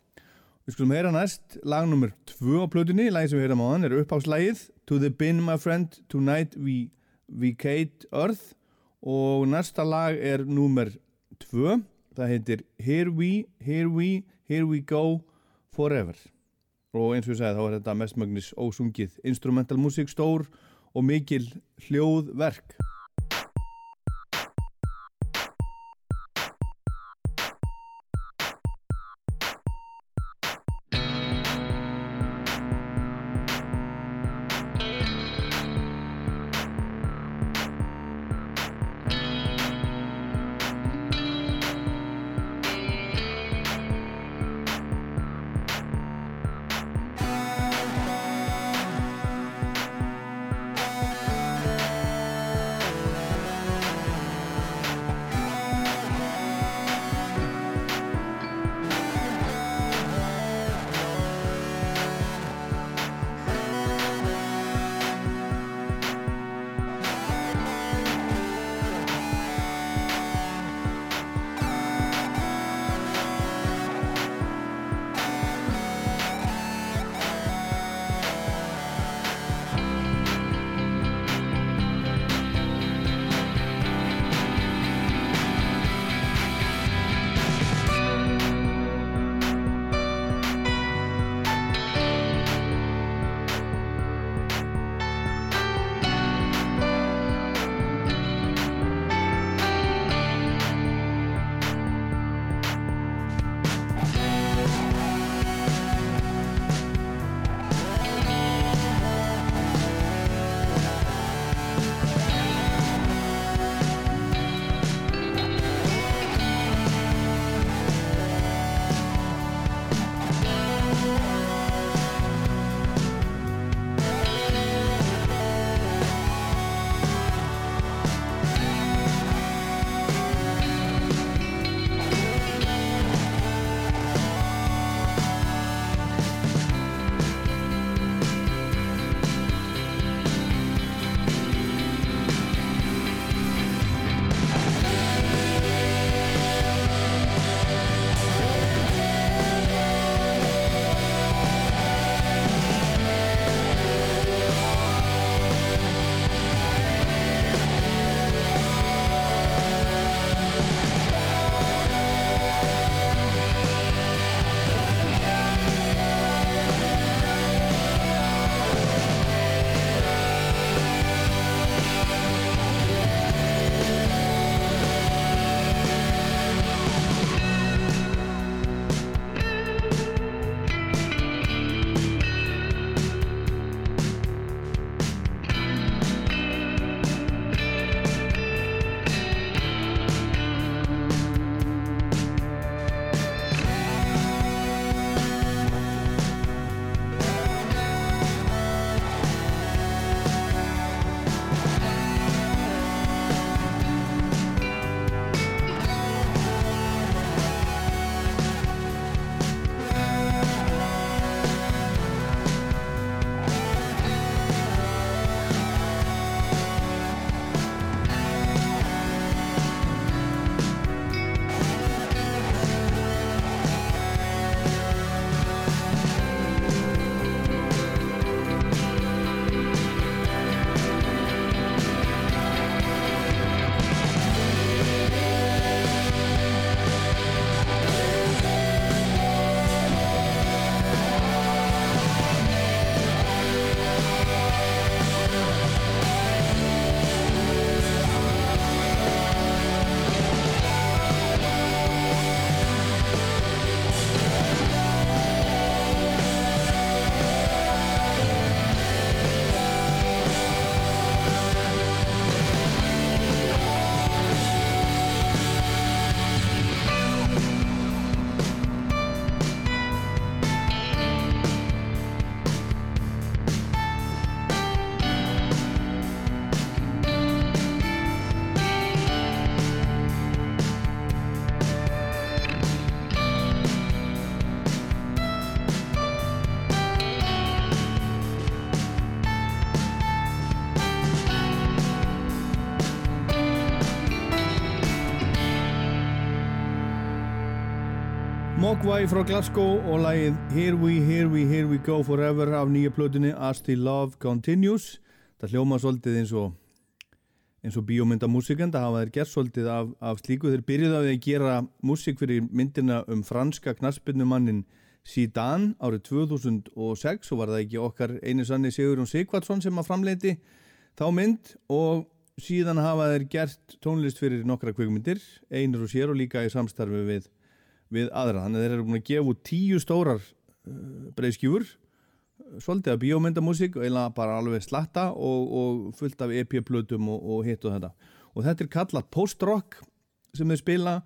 Við skulum heyra næst lagnumur 2 á plötunni, lagi sem við heyram á hann er uppháðslægið To the bin my friend, tonight we Vacate Earth og næsta lag er númer 2 það heitir Here We, Here We, Here We Go Forever. Og eins og ég segi þá er þetta mestmögnis ósungið instrumental músík stór og mikil hljóðverk Mogwai frá Glasgow og lagið Here We, Here We, Here We Go Forever af nýja plötunni As The Love Continues. Það hljóma svolítið eins og eins og bíómyndamúsikan það hafa þeir gert svolítið af, af slíku. Þeir byrjuði að gera músik fyrir myndina um franska knaspinnumannin Zidane árið 2006 og var það ekki okkar einu sanni Sigurðun Sigvardsson sem að framleiti þá mynd. Og síðan hafa þeir gert tónlist fyrir nokkra kvikmyndir einur og sér og líka í samstarfi við við aðra, þannig að þeir eru búin að gefa út tíu stórar uh, breiðskjúfur svolítið af bíómyndamúsík eða bara alveg slatta og, og fullt af EP-plötum og, og hitt og þetta. Og þetta er kallað post-rock sem þeir spila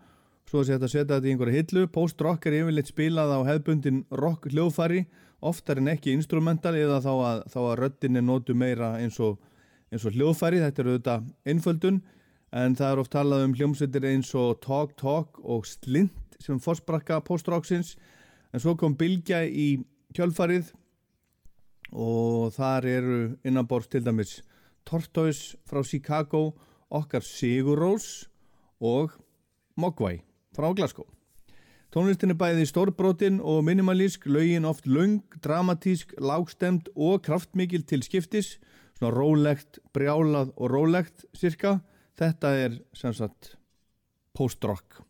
svo að setja þetta í einhverja hillu. Post-rock er yfirleitt spilað á hefbundin rock hljóðfari oftar en ekki instrumental eða þá að, þá að röddin er nótu meira eins og, eins og hljóðfari þetta er auðvitað einföldun en það er oft talað um hljómsveitir eins og Talk Talk og Slint sem fórsprakka post-rocksins en svo kom Bilgja í kjölfarið og þar eru innanborst til dæmis Tortoise frá Chicago okkar Sigur Rós og Mogwai frá Glasgow Tónlistin er bæði stórbrotin og minimalísk, lögin oft lung, dramatísk, lágstemt og kraftmikil til skiptis, svona rólegt, brjálað og rólegt cirka. Þetta er sem sagt post-rock.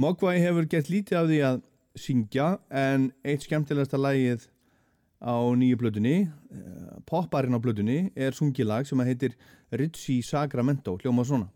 Mogwai hefur gett lítið af því að syngja en eitt skemmtilegasta lagið á nýju blöðunni, popparinn á blöðunni, er sungilag sem heitir Ritchie Sacramento, hljóma svona.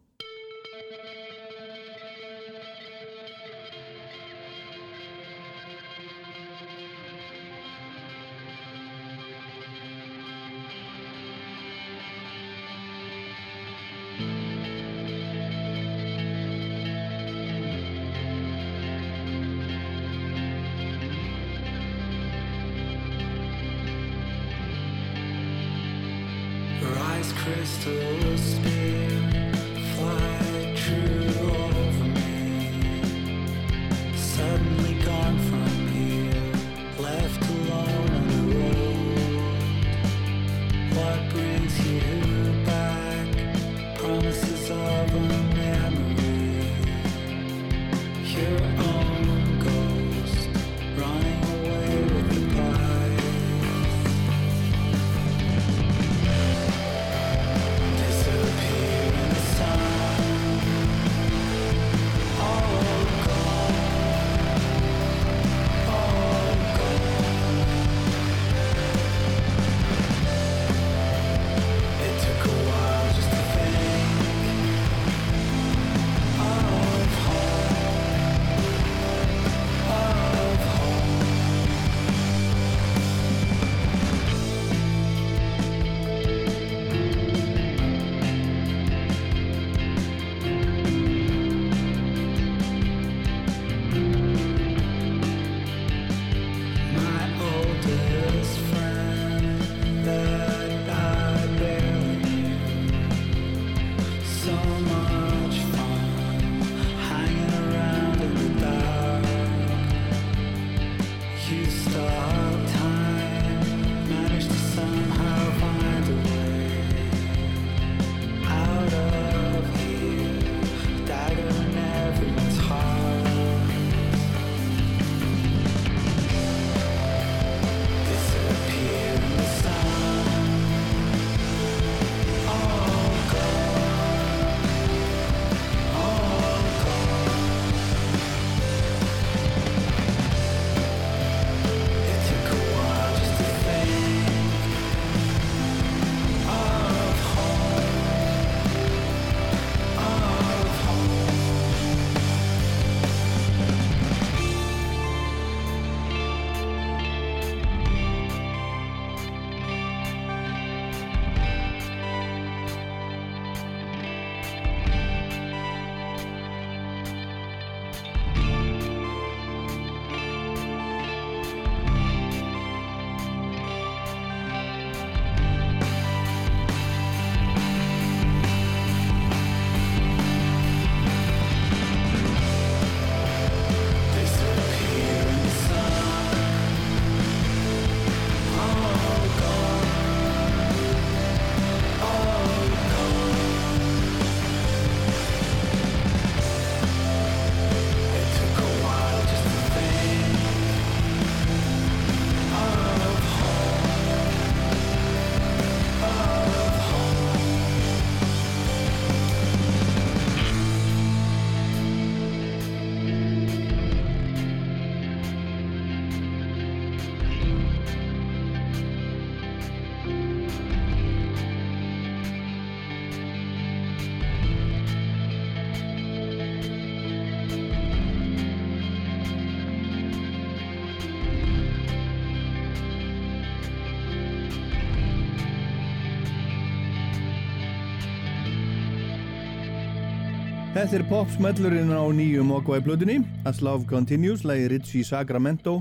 Þetta er popsmellurinn á nýju Mogwai plötunni As Love Continues, lagi Ritchie Sacramento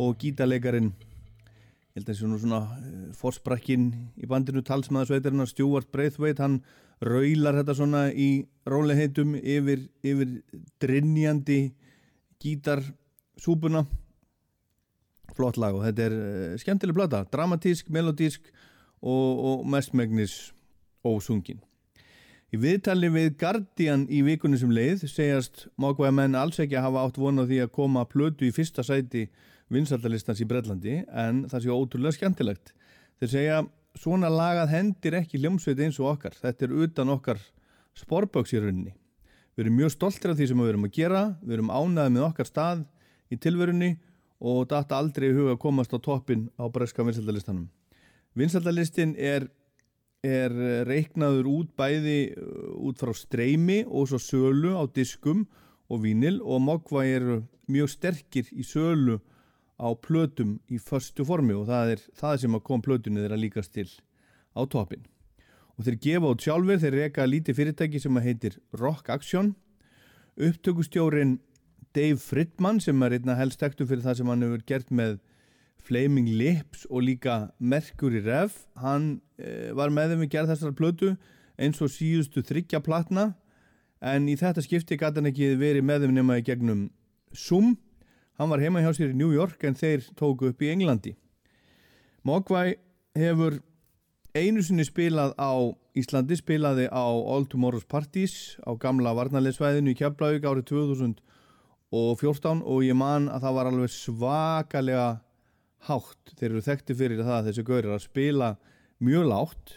og gítalegarin ég held að þessi nú svona uh, forsprakkin í bandinu talsmaðarsveitarinn Stuart Braithwaite, hann raular þetta svona í róliheitum yfir, yfir drinjandi gítarsúpuna. Flott lag og þetta er uh, skemmtileg plata, dramatísk, melodísk og, og mestmegnis ósungin Í viðtali við Guardian í vikunni sem leið segjast mákvæða menn alls ekki að hafa átt vona því að koma plötu í fyrsta sæti vinsaldalistans í Brellandi en það sé ótrúlega skemmtilegt. Þeir segja svona lagað hendir ekki hljómsveit eins og okkar. Þetta er utan okkar sporböks í rauninni. Við erum mjög stoltir af því sem við erum að gera, við erum ánaðið með okkar stað í tilverunni og data aldrei huga að komast á toppin á breska vinsaldalistanum. Vinsaldalistin er er eh, reiknaður út bæði uh, út frá streymi og svo sölu á diskum og vínil og Mogva er mjög sterkir í sölu á plötum í förstu formi og það er það sem að kom plötunni þeirra líkast til á topin. Og þeir gefa út sjálfur, þeir reyka lítið fyrirtæki sem að heitir Rock Action. Upptökustjórin Dave Fridman sem er einna helst tektu fyrir það sem hann hefur gert með Flaming Lips og líka Mercury Rev. Hann e, var með þeim við gerð þessar plötu eins og síðustu þryggja platna. En í þetta skipti gæti hann ekki verið með þeim nema í gegnum Zoom. Hann var heima hjá sér í New York en þeir tóku upp í Englandi. Mogwai hefur einu sinni spilað á Íslandi spilaði á All Tomorrow's Parties á gamla varnarlegsvæðinu í Keflavík árið 2014 og ég man að það var alveg svakalega hátt, þeir eru þekkti fyrir það að þessi gaurir að spila mjög látt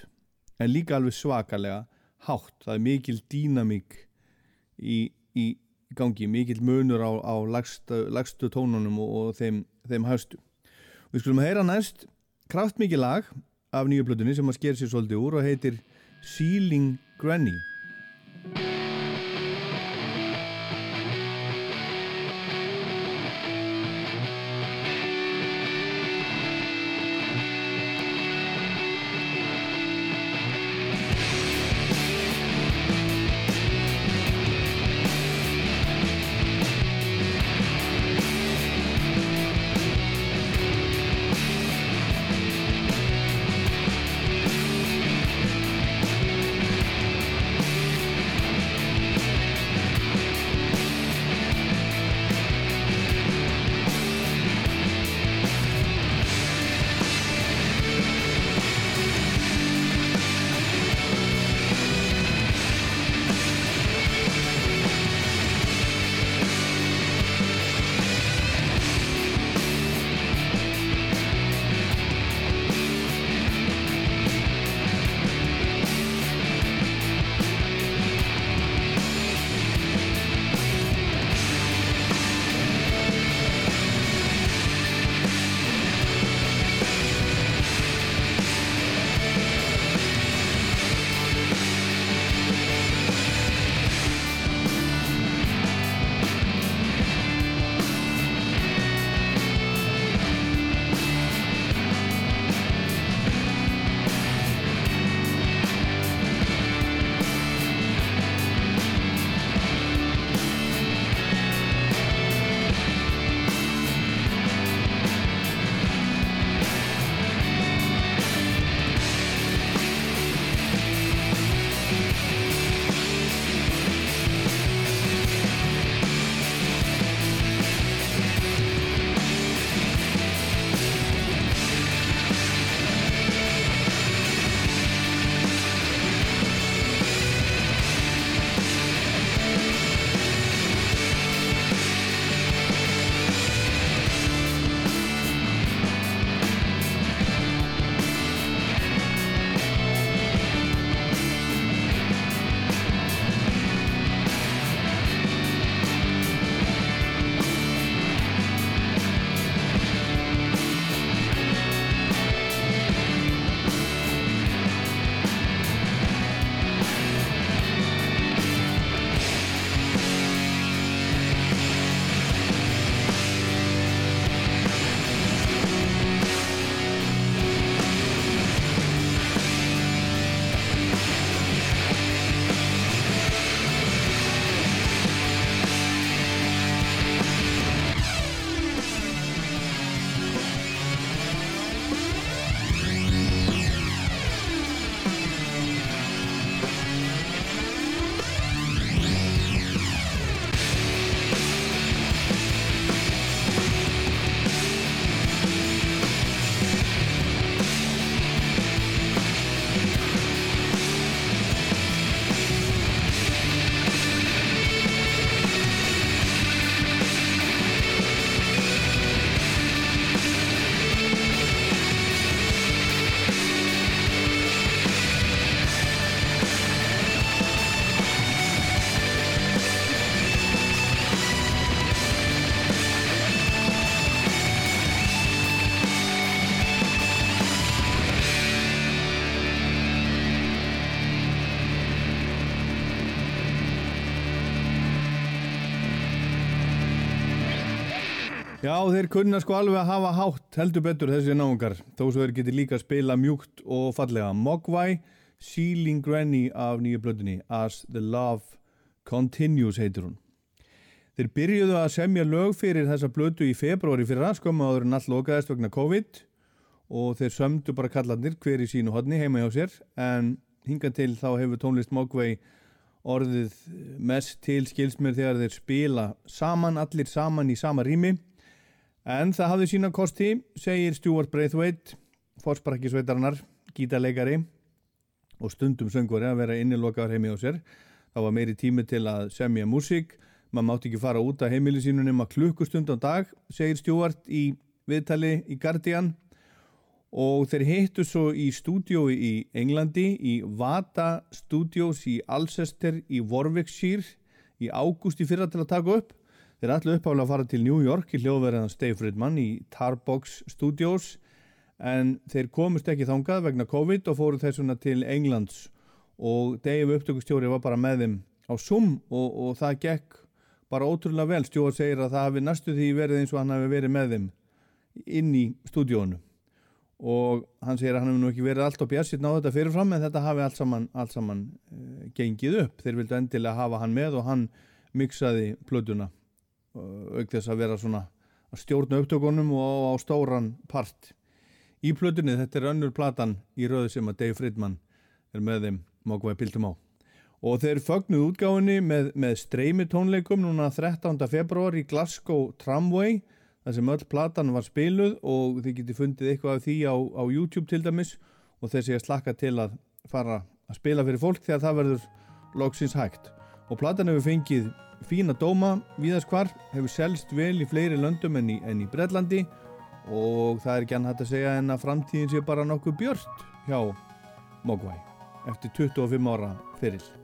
en líka alveg svakalega hátt, það er mikil dýnamík í, í gangi, mikil munur á, á lagstu, lagstu tónunum og, og þeim, þeim haustu. Við skulum heyra næst kraftmikið lag af nýju blötunni sem að sker sér svolítið úr og heitir Sealing Granny Já, þeir kunna sko alveg að hafa hátt heldur betur þessi náungar. Þó svo þeir geti líka að spila mjúkt og fallega. Mogwai, Sealing Granny af nýju blöndinni As the Love Continues heitir hún. Þeir byrjuðu að semja lög fyrir þessa blödu í februari fyrir skömmu áður en allt lokaðist vegna COVID. Og þeir sömdu bara kallandir hver í sínu hodni heima hjá sér. En hinga til þá hefur tónlist Mogwai orðið mest til skilsmér þegar þeir spila saman, allir saman í sama rými En það hafði sína kosti, segir Stuart Braithwaite, fórsparakkisveitarinnar, gítarleikari og stundum söngvari að vera innilokaður heimi á sér. Það var meiri tími til að semja músík, maður mátti ekki fara út af heimili sínu nema klukkustund á dag, segir Stuart í viðtali í Guardian. Og þeir hittu svo í stúdiói í Englandi, í Vata Studios í Alcester í Warwickshire í ágúst í fyrra til að taka upp Þeir ætlu uppálega að fara til New York í hljóðverðan Steve Fridman í Tarbox Studios en þeir komust ekki þangað vegna COVID og fóru þessuna til Englands og Dave upptökustjóri var bara með þeim á Zoom og, og það gekk bara ótrúlega vel. Stjóri segir að það hafi næstu því verið eins og hann hafi verið með þeim inn í stúdíónu og hann segir að hann hefur nú ekki verið allt á björnsitt náðu þetta fyrirfram en þetta hafi allt saman, allt saman uh, gengið upp. Þeir vildu endilega hafa hann með og hann miksaði plötuna auk þess að vera svona að stjórna upptökunum og á stóran part í plötunni, þetta er önnur platan í röðu sem að Dave Fridman er með þeim mókvæði pildum á. Og þeir fögnuð útgáfinni með, með streymi tónleikum núna 13. februar í Glasgow Tramway þar sem öll platan var spiluð og þið geti fundið eitthvað af því á, á YouTube til dæmis. Og þessi að slakka til að fara að spila fyrir fólk þegar það verður loksins hægt. Og platan hefur fengið fína dóma viðast hvar, hefur selst vel í fleiri löndum en í, en í Breitlandi og það er ekki annað að segja en að framtíðin sé bara nokkuð björst hjá Mogwai eftir 25 ára fyrir.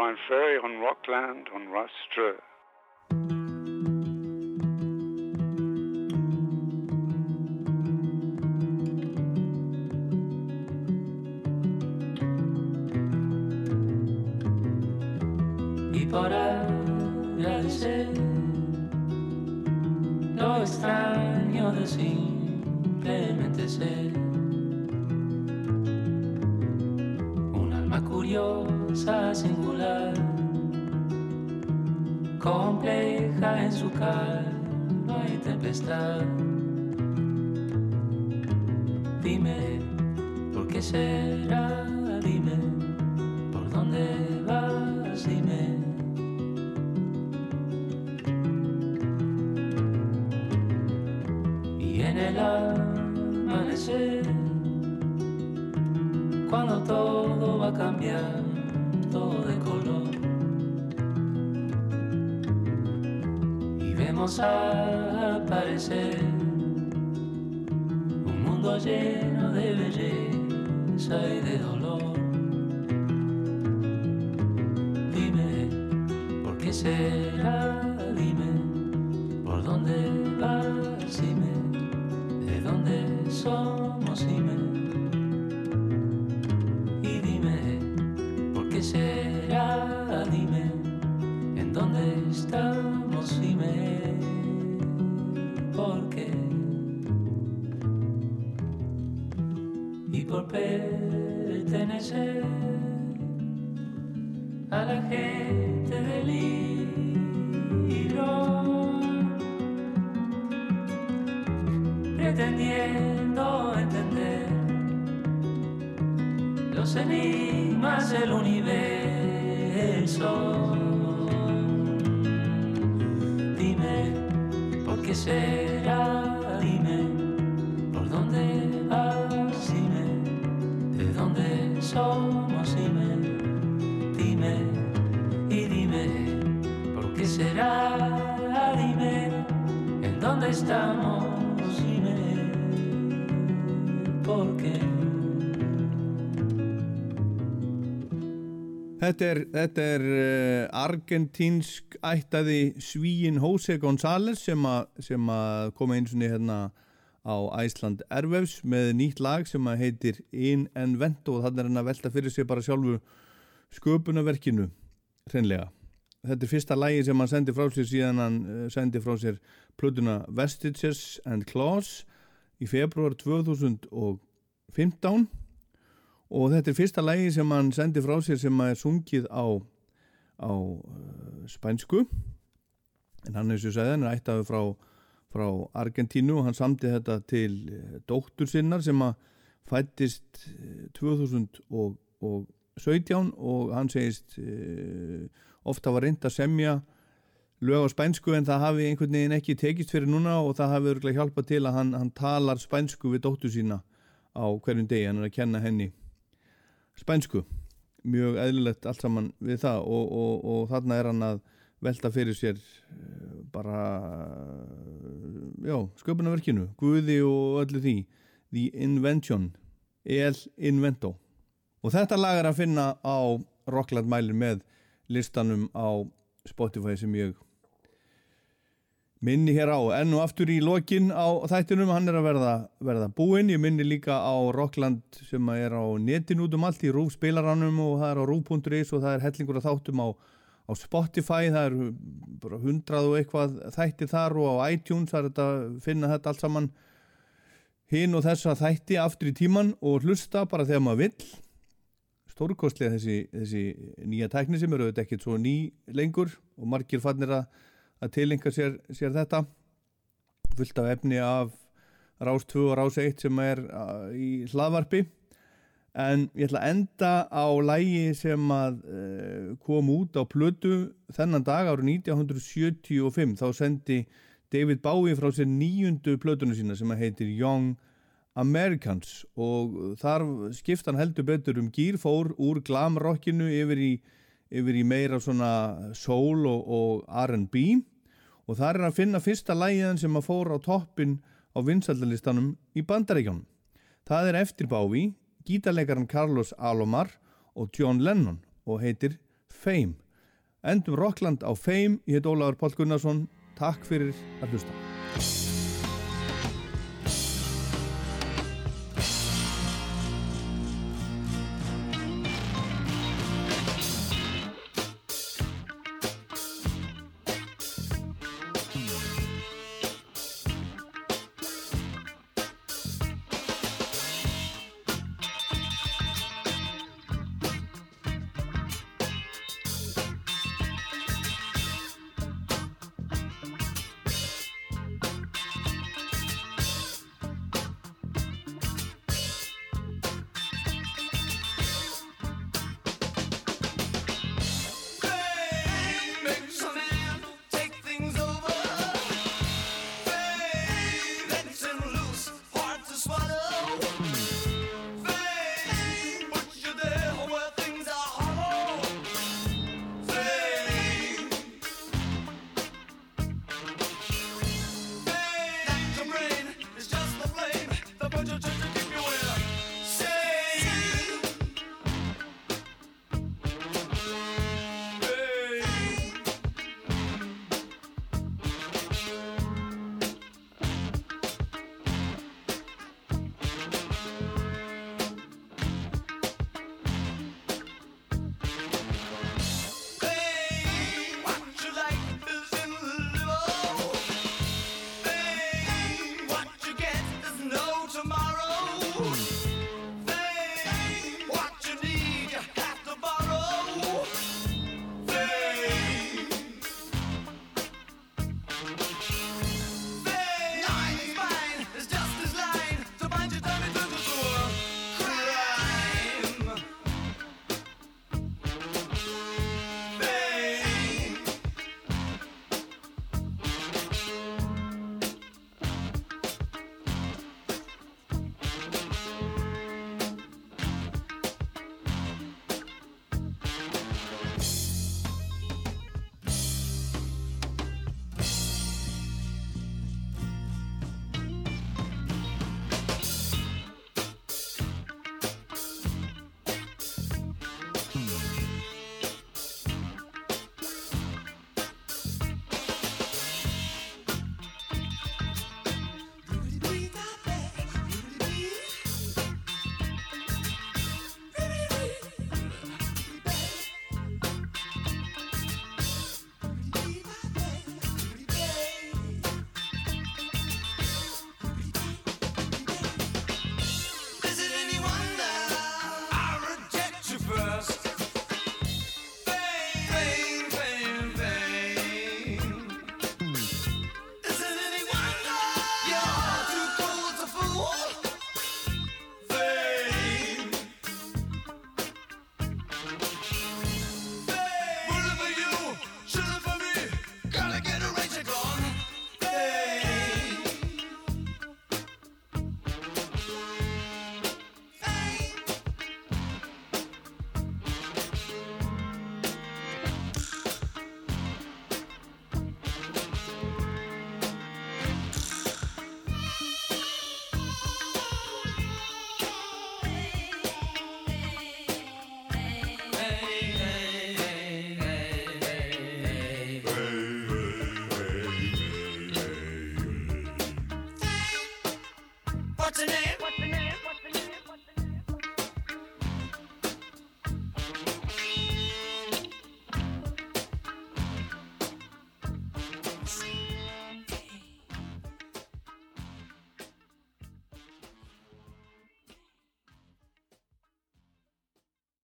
Hi, this is Brian Ferry on Rockland on Rastra. está dónde estamos? Dime, ¿por qué? Þetta er, þetta er uh, argentínsk ættaði svíin Jose González sem, a, sem að koma eins og hérna á Æsland Ervefs með nýtt lag sem heitir In Envento og þannig er hann að velta fyrir sig bara sjálfu sköpunarverkinu hreinlega. Þetta er fyrsta lagi sem hann sendi frá sér síðan hann uh, sendi frá sér plötuna Vestiges and Claws í februar 2015 og þetta er fyrsta lægi sem hann sendi frá sér sem er sungið á, á uh, spænsku. En hann eins og segði hann er ættaði frá, frá Argentínu og hann samti þetta til uh, dóttur sinnar sem að fættist uh, 2017 og hann segist uh, ofta var reynd að semja lög á spænsku en það hafi einhvern veginn ekki tekist fyrir núna og það hafi örgulega hjálpað til að hann, hann talar spænsku við dóttur sína á hverjum degi, hann er að kenna henni spænsku. Mjög eðlilegt allt saman við það og, og, og þarna er hann að velta fyrir sér eh, bara já, sköpunarverkinu Guði og öllu því. The Invention El Invento. Og þetta lag er að finna á Rockland mælin með listanum á Spotify sem ég minni hér á. Enn og aftur í lokin á þættinum hann er að verða, verða búinn. Ég minni líka á Rockland sem er á netin út um allt í rúf spilaranum og það er á rúf.is og það er hellingur að þáttum á, á Spotify. Það er bara hundrað og eitthvað þætti þar og á iTunes það er þetta að finna þetta allt saman. Hinn og þessa þætti aftur í tíman og hlusta bara þegar maður vill. Stórkostlega þessi, þessi nýja tækni sem eru ekkert svo ný lengur og margir fannir að að tilenga sér, sér þetta. Fullt af efni af rás 2 og rás 1 sem er í hlaðvarpi. En ég ætla að enda á lægi sem að uh, kom út á plötu þennan dag árið 1975 þá sendi David Bowie frá sér nýjundu plötunu sína sem að heitir Young Americans. Og þar skipta hann heldur betur um gýr fór úr glamrockinu yfir í yfir í meira svona soul og, og R&B og þar er að finna fyrsta lægiðan sem að fóra á toppin á vinsaldalistanum í bandaríkjónum. Það er eftir Bávi, gítarleikaran Carlos Alomar og John Lennon og heitir Fame. Endum Rockland á Fame, ég heit Ólafur Páll Gunnarsson, takk fyrir að hlusta.